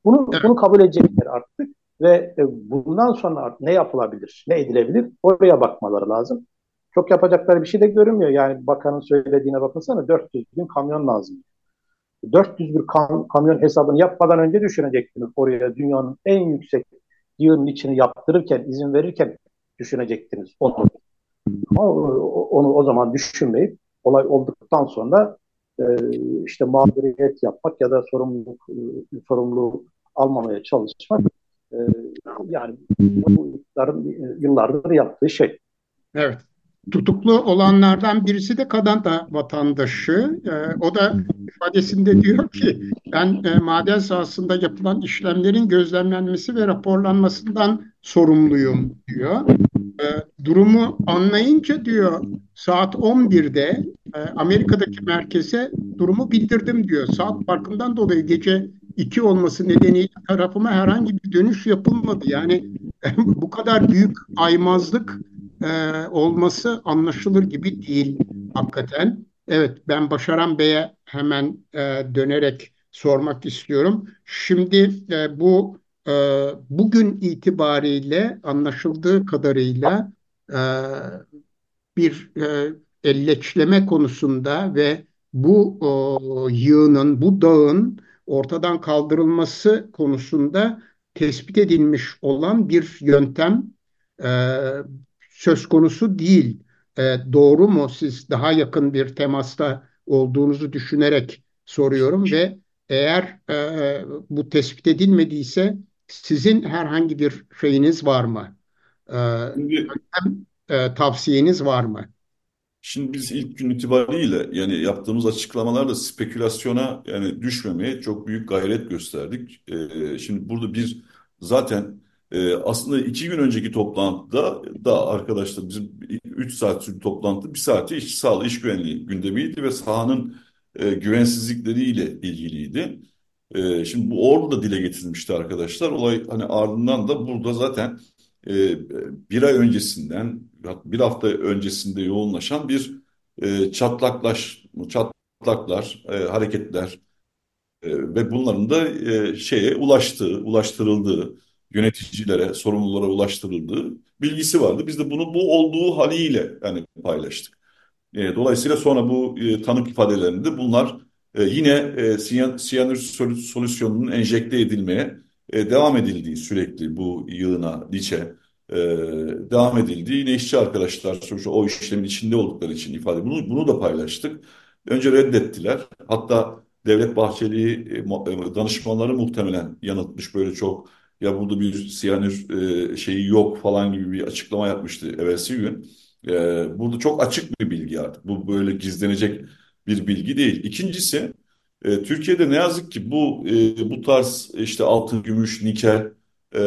Bunu, evet. bunu kabul edecekler artık ve e, bundan sonra ne yapılabilir, ne edilebilir oraya bakmaları lazım. Çok yapacakları bir şey de görünmüyor. Yani bakanın söylediğine bakınsana 400 bin kamyon lazım. 400 bir kam kamyon hesabını yapmadan önce düşünecektiniz oraya dünyanın en yüksek yığının içini yaptırırken, izin verirken düşünecektiniz onu. Ama onu o zaman düşünmeyip olay olduktan sonra e, işte mağduriyet yapmak ya da sorumluluk e, sorumluluğu almamaya çalışmak e, yani bu yıllardır yaptığı şey. Evet. Tutuklu olanlardan birisi de Kanada vatandaşı. E, o da ifadesinde diyor ki ben e, maden sahasında yapılan işlemlerin gözlemlenmesi ve raporlanmasından sorumluyum diyor. E, durumu anlayınca diyor saat 11'de e, Amerika'daki merkeze durumu bildirdim diyor. Saat farkından dolayı gece 2 olması nedeniyle tarafıma herhangi bir dönüş yapılmadı. Yani bu kadar büyük aymazlık e, olması anlaşılır gibi değil hakikaten. Evet ben Başaran Bey'e hemen e, dönerek sormak istiyorum. Şimdi e, bu e, bugün itibariyle anlaşıldığı kadarıyla e, bir e, elleçleme konusunda ve bu o, yığının, bu dağın ortadan kaldırılması konusunda tespit edilmiş olan bir yöntem e, söz konusu değil. E, doğru mu? Siz daha yakın bir temasta olduğunuzu düşünerek soruyorum ve eğer e, bu tespit edilmediyse sizin herhangi bir şeyiniz var mı? E, e, tavsiyeniz var mı? Şimdi biz ilk gün itibariyle yani yaptığımız açıklamalarla spekülasyona yani düşmemeye çok büyük gayret gösterdik. Ee, şimdi burada bir zaten e, aslında iki gün önceki toplantıda da arkadaşlar bizim 3 saat sürdü toplantı bir saati iş sağlığı iş güvenliği gündemiydi ve sahanın e, güvensizlikleriyle ilgiliydi. E, şimdi bu orada da dile getirilmişti arkadaşlar. Olay hani ardından da burada zaten bir ay öncesinden bir hafta öncesinde yoğunlaşan bir e, çatlaklaş çatlaklar, e, hareketler e, ve bunların da e, şeye ulaştığı, ulaştırıldığı, yöneticilere, sorumlulara ulaştırıldığı bilgisi vardı. Biz de bunu bu olduğu haliyle yani paylaştık. E, dolayısıyla sonra bu e, tanık ifadelerinde bunlar e, yine e, siyanür solüsyonunun enjekte edilmeye e, devam edildiği sürekli bu yığına, liçe e, devam edildi. Yine işçi arkadaşlar sonuçta o işlemin içinde oldukları için ifade bunu, bunu da paylaştık. Önce reddettiler. Hatta Devlet Bahçeli e, e, danışmanları muhtemelen yanıltmış böyle çok ya burada bir siyanür e, şeyi yok falan gibi bir açıklama yapmıştı evvelsi gün. E, burada çok açık bir bilgi artık. Bu böyle gizlenecek bir bilgi değil. İkincisi e, Türkiye'de ne yazık ki bu e, bu tarz işte altın, gümüş, nikel e,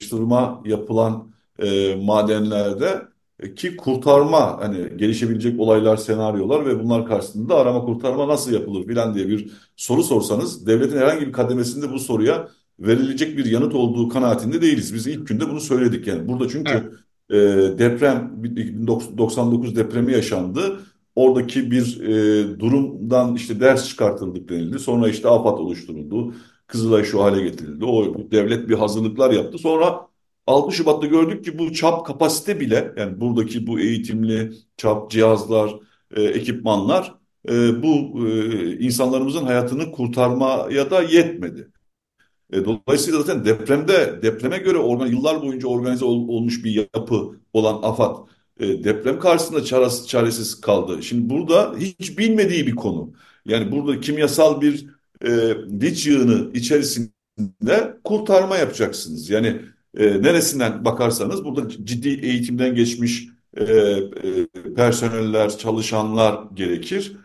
araştırma yapılan e, madenlerde e, ki kurtarma hani gelişebilecek olaylar, senaryolar ve bunlar karşısında arama kurtarma nasıl yapılır filan diye bir soru sorsanız devletin herhangi bir kademesinde bu soruya verilecek bir yanıt olduğu kanaatinde değiliz. Biz ilk günde bunu söyledik yani. Burada çünkü evet. e, deprem 99 depremi yaşandı. Oradaki bir e, durumdan işte ders çıkartıldık denildi. Sonra işte AFAD oluşturuldu. Kızılay şu hale getirildi. O devlet bir hazırlıklar yaptı. Sonra 6 Şubat'ta gördük ki bu çap kapasite bile yani buradaki bu eğitimli çap cihazlar, e, ekipmanlar e, bu e, insanlarımızın hayatını kurtarmaya da yetmedi. E, dolayısıyla zaten depremde depreme göre organ, yıllar boyunca organize ol, olmuş bir yapı olan AFAD e, deprem karşısında çaresiz, çaresiz kaldı. Şimdi burada hiç bilmediği bir konu. Yani burada kimyasal bir e, liç yığını içerisinde kurtarma yapacaksınız. Yani e, neresinden bakarsanız burada ciddi eğitimden geçmiş e, e, personeller, çalışanlar gerekir.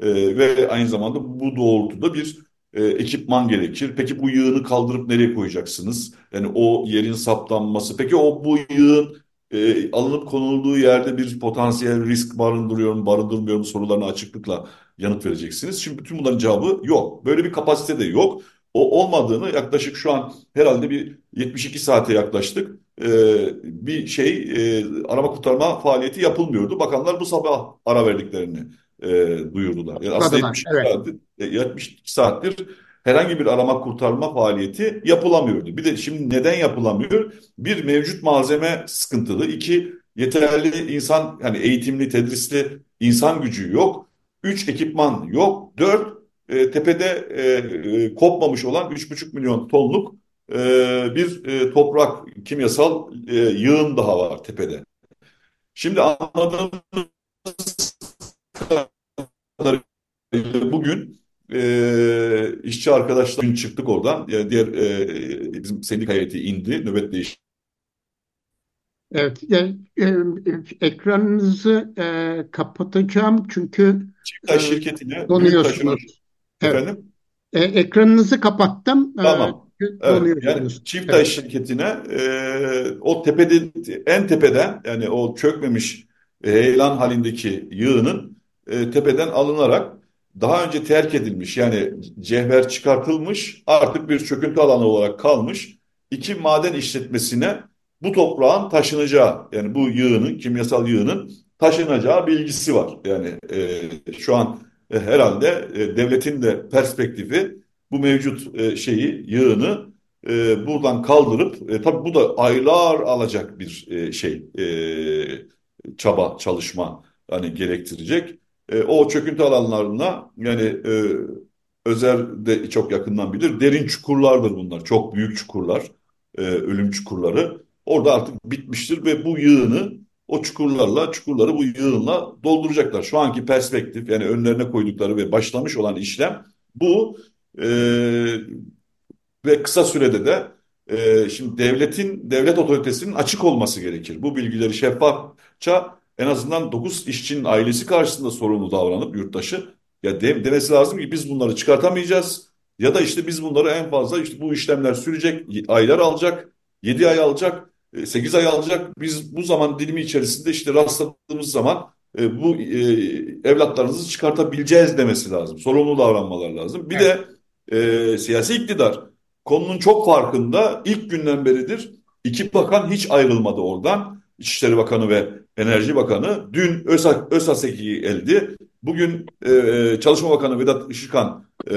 E, ve aynı zamanda bu doğrultuda bir e, ekipman gerekir. Peki bu yığını kaldırıp nereye koyacaksınız? Yani o yerin saptanması. Peki o bu yığın e, alınıp konulduğu yerde bir potansiyel risk barındırıyor mu, barındırmıyor mu sorularına açıklıkla yanıt vereceksiniz. Şimdi bütün bunların cevabı yok. Böyle bir kapasite de yok. O olmadığını yaklaşık şu an herhalde bir 72 saate yaklaştık. Ee, bir şey e, arama kurtarma faaliyeti yapılmıyordu. Bakanlar bu sabah ara verdiklerini e, duyurdular. Yani aslında 72 evet. saattir, 72 e, saattir herhangi bir arama kurtarma faaliyeti yapılamıyordu. Bir de şimdi neden yapılamıyor? Bir mevcut malzeme sıkıntılı. İki yeterli insan yani eğitimli, tedrisli insan gücü yok. Üç ekipman yok. Dört e, tepede e, e, kopmamış olan 3,5 milyon tonluk e, bir e, toprak kimyasal e, yığın daha var tepede. Şimdi anladığımız bugün e, işçi arkadaşlar çıktık oradan. Yani diğer e, bizim sendika heyeti indi, nöbet değişti. Evet, yani, e, ekranınızı e, kapatacağım çünkü Çiftay e, şirketine donuyorsunuz. Efendim? E, ekranınızı kapattım. E, tamam. E, evet, yani Çiftay evet. şirketine e, o tepede en tepeden yani o çökmemiş e, heyelan halindeki yığının e, tepeden alınarak daha önce terk edilmiş yani cevher çıkartılmış artık bir çöküntü alanı olarak kalmış iki maden işletmesine bu toprağın taşınacağı yani bu yığının kimyasal yığının taşınacağı bilgisi var. Yani e, şu an e, herhalde e, devletin de perspektifi bu mevcut e, şeyi yığını e, buradan kaldırıp e, tabii bu da aylar alacak bir e, şey e, çaba çalışma hani gerektirecek. E, o çöküntü alanlarına yani e, Özer de çok yakından bilir. Derin çukurlardır bunlar. Çok büyük çukurlar. E, ölüm çukurları. Orada artık bitmiştir ve bu yığını o çukurlarla, çukurları bu yığınla dolduracaklar. Şu anki perspektif yani önlerine koydukları ve başlamış olan işlem bu. E, ve kısa sürede de e, şimdi devletin, devlet otoritesinin açık olması gerekir. Bu bilgileri şeffafça en azından 9 işçinin ailesi karşısında sorumlu davranıp yurttaşı ya de, demesi lazım ki biz bunları çıkartamayacağız. Ya da işte biz bunları en fazla işte bu işlemler sürecek, aylar alacak, 7 ay alacak 8 e, ay alacak. Biz bu zaman dilimi içerisinde işte rastladığımız zaman e, bu e, evlatlarınızı çıkartabileceğiz demesi lazım. Sorumlu davranmalar lazım. Bir evet. de e, siyasi iktidar konunun çok farkında ilk günden beridir. İki bakan hiç ayrılmadı oradan. İçişleri Bakanı ve Enerji Bakanı. Dün ÖSA, geldi. Bugün e, Çalışma Bakanı Vedat Işıkhan e,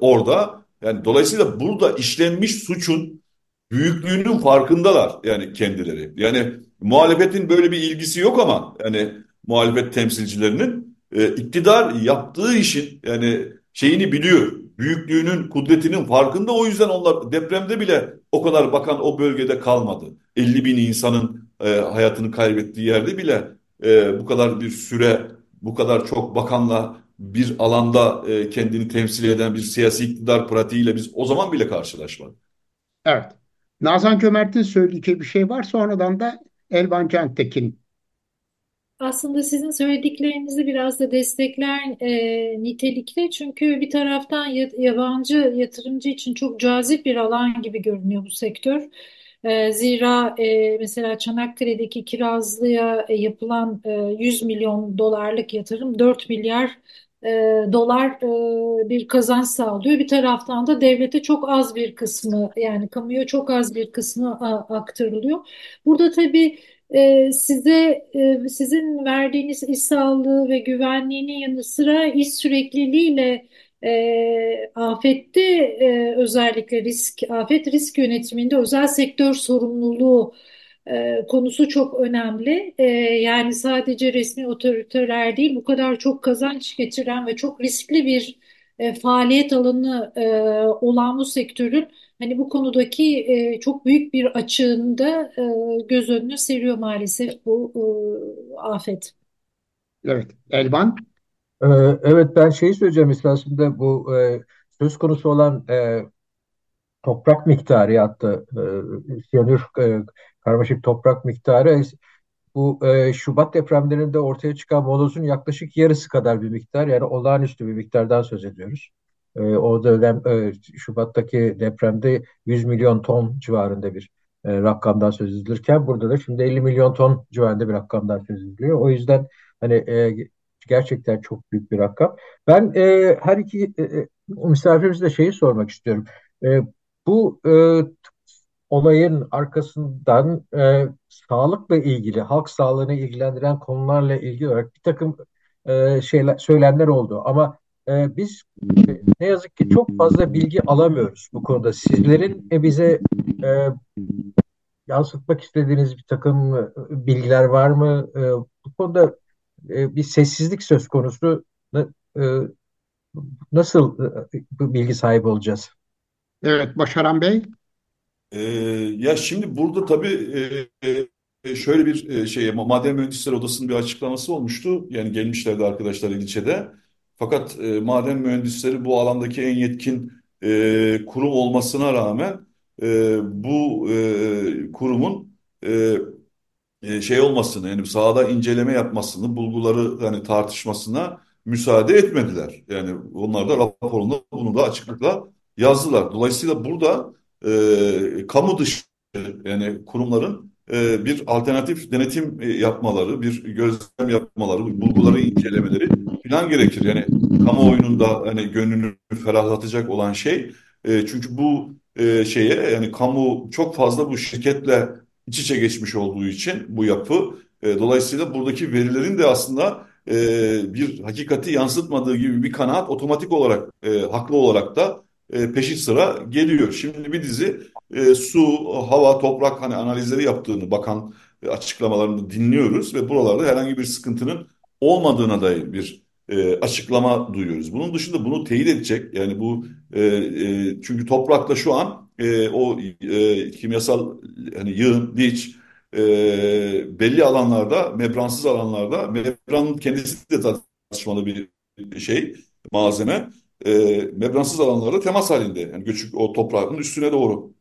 orada. Yani dolayısıyla burada işlenmiş suçun büyüklüğünün farkındalar yani kendileri. Yani muhalefetin böyle bir ilgisi yok ama yani muhalefet temsilcilerinin e, iktidar yaptığı işin yani şeyini biliyor. Büyüklüğünün, kudretinin farkında. O yüzden onlar depremde bile o kadar bakan o bölgede kalmadı. 50 bin insanın e, hayatını kaybettiği yerde bile e, bu kadar bir süre, bu kadar çok bakanla bir alanda e, kendini temsil eden bir siyasi iktidar pratiğiyle biz o zaman bile karşılaşmadık. Evet. Nazan Cömert'in söyleyeceği bir şey var. Sonradan da Elvan Cantekin Aslında sizin söylediklerinizi biraz da destekler e, nitelikte. Çünkü bir taraftan yabancı yatırımcı için çok cazip bir alan gibi görünüyor bu sektör. E, zira e, mesela Çanakkale'deki Kirazlı'ya yapılan e, 100 milyon dolarlık yatırım 4 milyar e, dolar e, bir kazanç sağlıyor. Bir taraftan da devlete çok az bir kısmı yani kamuya çok az bir kısmı a, aktarılıyor. Burada tabii e, size e, sizin verdiğiniz iş sağlığı ve güvenliğinin yanı sıra iş sürekliliğiyle e, afette e, özellikle risk afet risk yönetiminde özel sektör sorumluluğu e, konusu çok önemli. E, yani sadece resmi otoriteler değil bu kadar çok kazanç getiren ve çok riskli bir e, faaliyet alanı e, olan bu sektörün hani bu konudaki e, çok büyük bir açığında e, göz önüne seriyor maalesef bu e, afet. Evet, Elvan. Ee, evet ben şeyi söyleyeceğim esasında bu e, söz konusu olan e, toprak miktarı hatta e, siyanür e, karmaşık toprak miktarı bu e, Şubat depremlerinde ortaya çıkan molozun yaklaşık yarısı kadar bir miktar yani olağanüstü bir miktardan söz ediyoruz. E, o dönem e, Şubat'taki depremde 100 milyon ton civarında bir e, rakamdan söz edilirken burada da şimdi 50 milyon ton civarında bir rakamdan söz ediliyor. O yüzden hani e, gerçekten çok büyük bir rakam. Ben e, her iki e, e misafirimize şeyi sormak istiyorum. E, bu e, olayın arkasından e, sağlıkla ilgili, halk sağlığını ilgilendiren konularla ilgili olarak bir takım e, şeyler, söylemler oldu. Ama e, biz e, ne yazık ki çok fazla bilgi alamıyoruz bu konuda. Sizlerin e, bize e, yansıtmak istediğiniz bir takım e, bilgiler var mı? E, bu konuda e, bir sessizlik söz konusu. E, nasıl e, bilgi sahibi olacağız? Evet, Başaran Bey. Ee, ya şimdi burada tabii e, e, şöyle bir e, şey, Maden Mühendisleri Odası'nın bir açıklaması olmuştu. Yani gelmişlerdi arkadaşlar ilçede. Fakat e, maden mühendisleri bu alandaki en yetkin e, kurum olmasına rağmen e, bu e, kurumun e, e, şey olmasını yani sahada inceleme yapmasını, bulguları hani tartışmasına müsaade etmediler. Yani onlar da raporunda bunu da açıklıkla yazdılar. Dolayısıyla burada e, kamu dışı yani kurumların e, bir alternatif denetim e, yapmaları, bir gözlem yapmaları, bulguları incelemeleri falan gerekir. Yani kamuoyunun da hani gönlünü ferahlatacak olan şey e, çünkü bu e, şeye yani kamu çok fazla bu şirketle iç içe geçmiş olduğu için bu yapı e, dolayısıyla buradaki verilerin de aslında e, bir hakikati yansıtmadığı gibi bir kanaat otomatik olarak e, haklı olarak da e, sıra geliyor. Şimdi bir dizi e, su, hava, toprak hani analizleri yaptığını bakan e, açıklamalarını dinliyoruz ve buralarda herhangi bir sıkıntının olmadığına dair bir e, açıklama duyuyoruz. Bunun dışında bunu teyit edecek yani bu e, e, çünkü toprakla şu an e, o e, kimyasal hani yığın, liç e, belli alanlarda, membransız alanlarda membranın kendisi de tartışmalı bir şey, malzeme. E, membransız alanlarda temas halinde. Yani göçük o toprağın üstüne doğru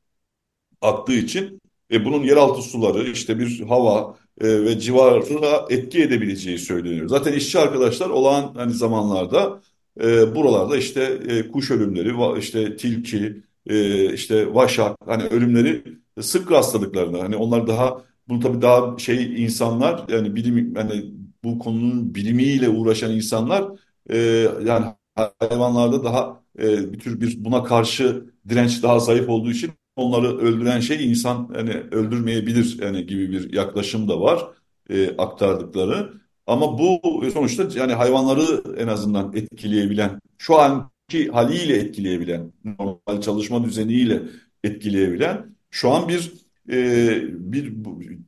aktığı için e, bunun yeraltı suları, işte bir hava e, ve civarına etki edebileceği söyleniyor. Zaten işçi arkadaşlar olağan hani zamanlarda e, buralarda işte e, kuş ölümleri, işte tilki, e, işte vaşak hani ölümleri sık rastladıklarında hani onlar daha bunu tabii daha şey insanlar yani bilim yani bu konunun bilimiyle uğraşan insanlar e, yani hayvanlarda daha e, bir tür bir buna karşı direnç daha zayıf olduğu için onları öldüren şey insan hani öldürmeyebilir yani gibi bir yaklaşım da var e, aktardıkları. Ama bu sonuçta yani hayvanları en azından etkileyebilen, şu anki haliyle etkileyebilen, normal çalışma düzeniyle etkileyebilen şu an bir e, bir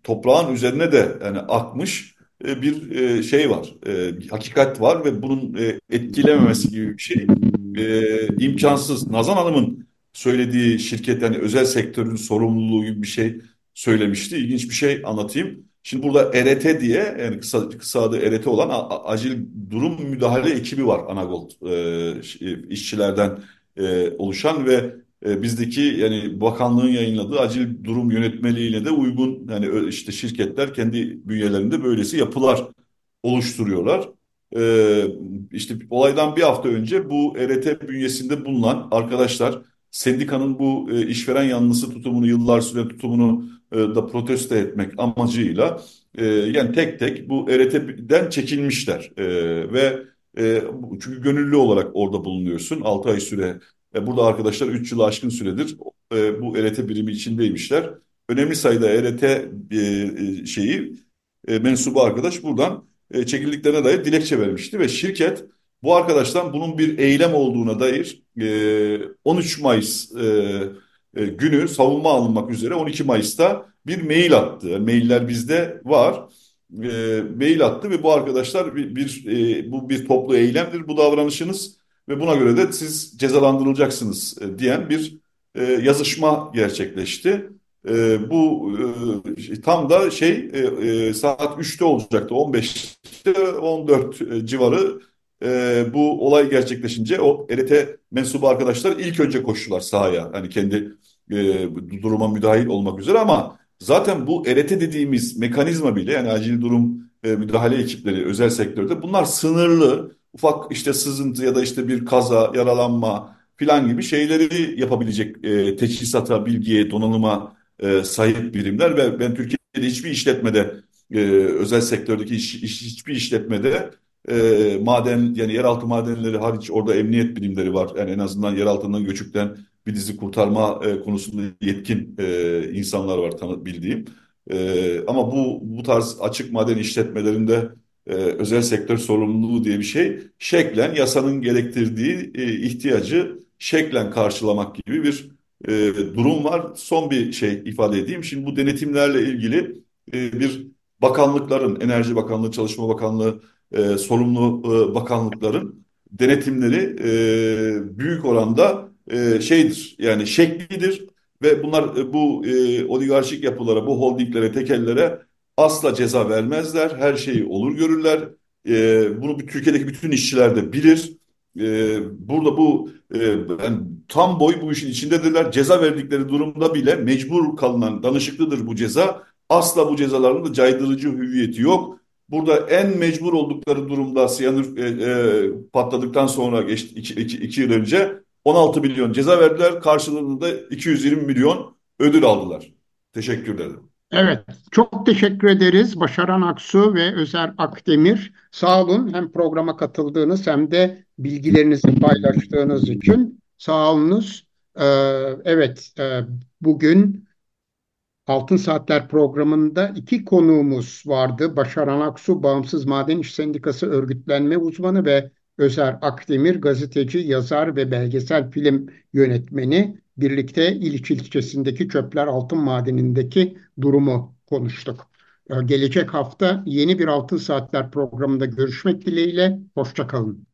toprağın üzerine de yani akmış bir e, şey var, e, hakikat var ve bunun e, etkilememesi gibi bir şey e, imkansız. Nazan Hanım'ın söylediği şirket yani özel sektörün sorumluluğu gibi bir şey söylemişti. İlginç bir şey anlatayım. Şimdi burada ERT diye yani kısa, kısa adı ERT olan acil durum müdahale ekibi var Anagold e, işçilerden e, oluşan ve e, bizdeki yani bakanlığın yayınladığı acil durum yönetmeliğine de uygun. Yani işte şirketler kendi bünyelerinde böylesi yapılar oluşturuyorlar. E, işte olaydan bir hafta önce bu ERT bünyesinde bulunan arkadaşlar sendikanın bu e, işveren yanlısı tutumunu yıllar süre tutumunu e, da protesto etmek amacıyla e, yani tek tek bu ERT'den çekilmişler. E, ve e, çünkü gönüllü olarak orada bulunuyorsun. 6 ay süre burada arkadaşlar 3 yılı aşkın süredir e, bu ERT birimi içindeymişler. Önemli sayıda ERT e, e, şeyi e, mensubu arkadaş buradan çekildiklerine dair dilekçe vermişti ve şirket bu arkadaştan bunun bir eylem olduğuna dair e, 13 Mayıs günü savunma alınmak üzere 12 Mayıs'ta bir mail attı. Mailler bizde var. E, mail attı ve bu arkadaşlar bir, bir e, bu bir toplu eylemdir bu davranışınız ve buna göre de siz cezalandırılacaksınız e, diyen bir e, yazışma gerçekleşti. E, bu tam da şey saat 3'te olacaktı 15'te 14 e, civarı bu olay gerçekleşince o ERT mensubu arkadaşlar ilk önce koştular sahaya. Hani kendi duruma müdahil olmak üzere ama zaten bu ERT dediğimiz mekanizma bile yani acil durum müdahale ekipleri özel sektörde bunlar sınırlı. Ufak işte sızıntı ya da işte bir kaza, yaralanma filan gibi şeyleri yapabilecek e, teçhizata, bilgiye, donanıma e, sahip birimler ve ben Türkiye'de hiçbir işletmede e, özel sektördeki iş, iş, hiçbir işletmede e, maden yani yeraltı madenleri hariç orada emniyet birimleri var. Yani en azından yer altından göçükten bir dizi kurtarma e, konusunda yetkin e, insanlar var tanı, bildiğim. E, ama bu bu tarz açık maden işletmelerinde e, özel sektör sorumluluğu diye bir şey şeklen yasanın gerektirdiği e, ihtiyacı şeklen karşılamak gibi bir e, durum var. Son bir şey ifade edeyim. Şimdi bu denetimlerle ilgili e, bir bakanlıkların, Enerji Bakanlığı, Çalışma Bakanlığı, e, sorumlu e, bakanlıkların denetimleri e, büyük oranda e, şeydir yani şeklidir ve bunlar e, bu e, oligarşik yapılara, bu holdinglere, tekellere asla ceza vermezler. Her şeyi olur görürler. E, bunu Türkiye'deki bütün işçiler de bilir. E, burada bu e, yani tam boy bu işin içindedirler. Ceza verdikleri durumda bile mecbur kalınan danışıklıdır bu ceza. Asla bu cezaların da caydırıcı hüviyeti yok. Burada en mecbur oldukları durumda siyanür e, e, patladıktan sonra geçti iki, iki, iki yıl önce 16 milyon ceza verdiler. Karşılığında 220 milyon ödül aldılar. Teşekkür ederim. Evet, çok teşekkür ederiz Başaran Aksu ve Özer Akdemir. Sağ olun hem programa katıldığınız hem de bilgilerinizi paylaştığınız için. Sağ olunuz. Ee, evet, e, bugün Altın Saatler programında iki konuğumuz vardı. Başaran Aksu, Bağımsız Maden İş Sendikası örgütlenme uzmanı ve Özer Akdemir, gazeteci, yazar ve belgesel film yönetmeni. Birlikte İliç ilçesindeki Çöpler Altın Madeni'ndeki durumu konuştuk. Ee, gelecek hafta yeni bir Altın Saatler programında görüşmek dileğiyle. Hoşçakalın.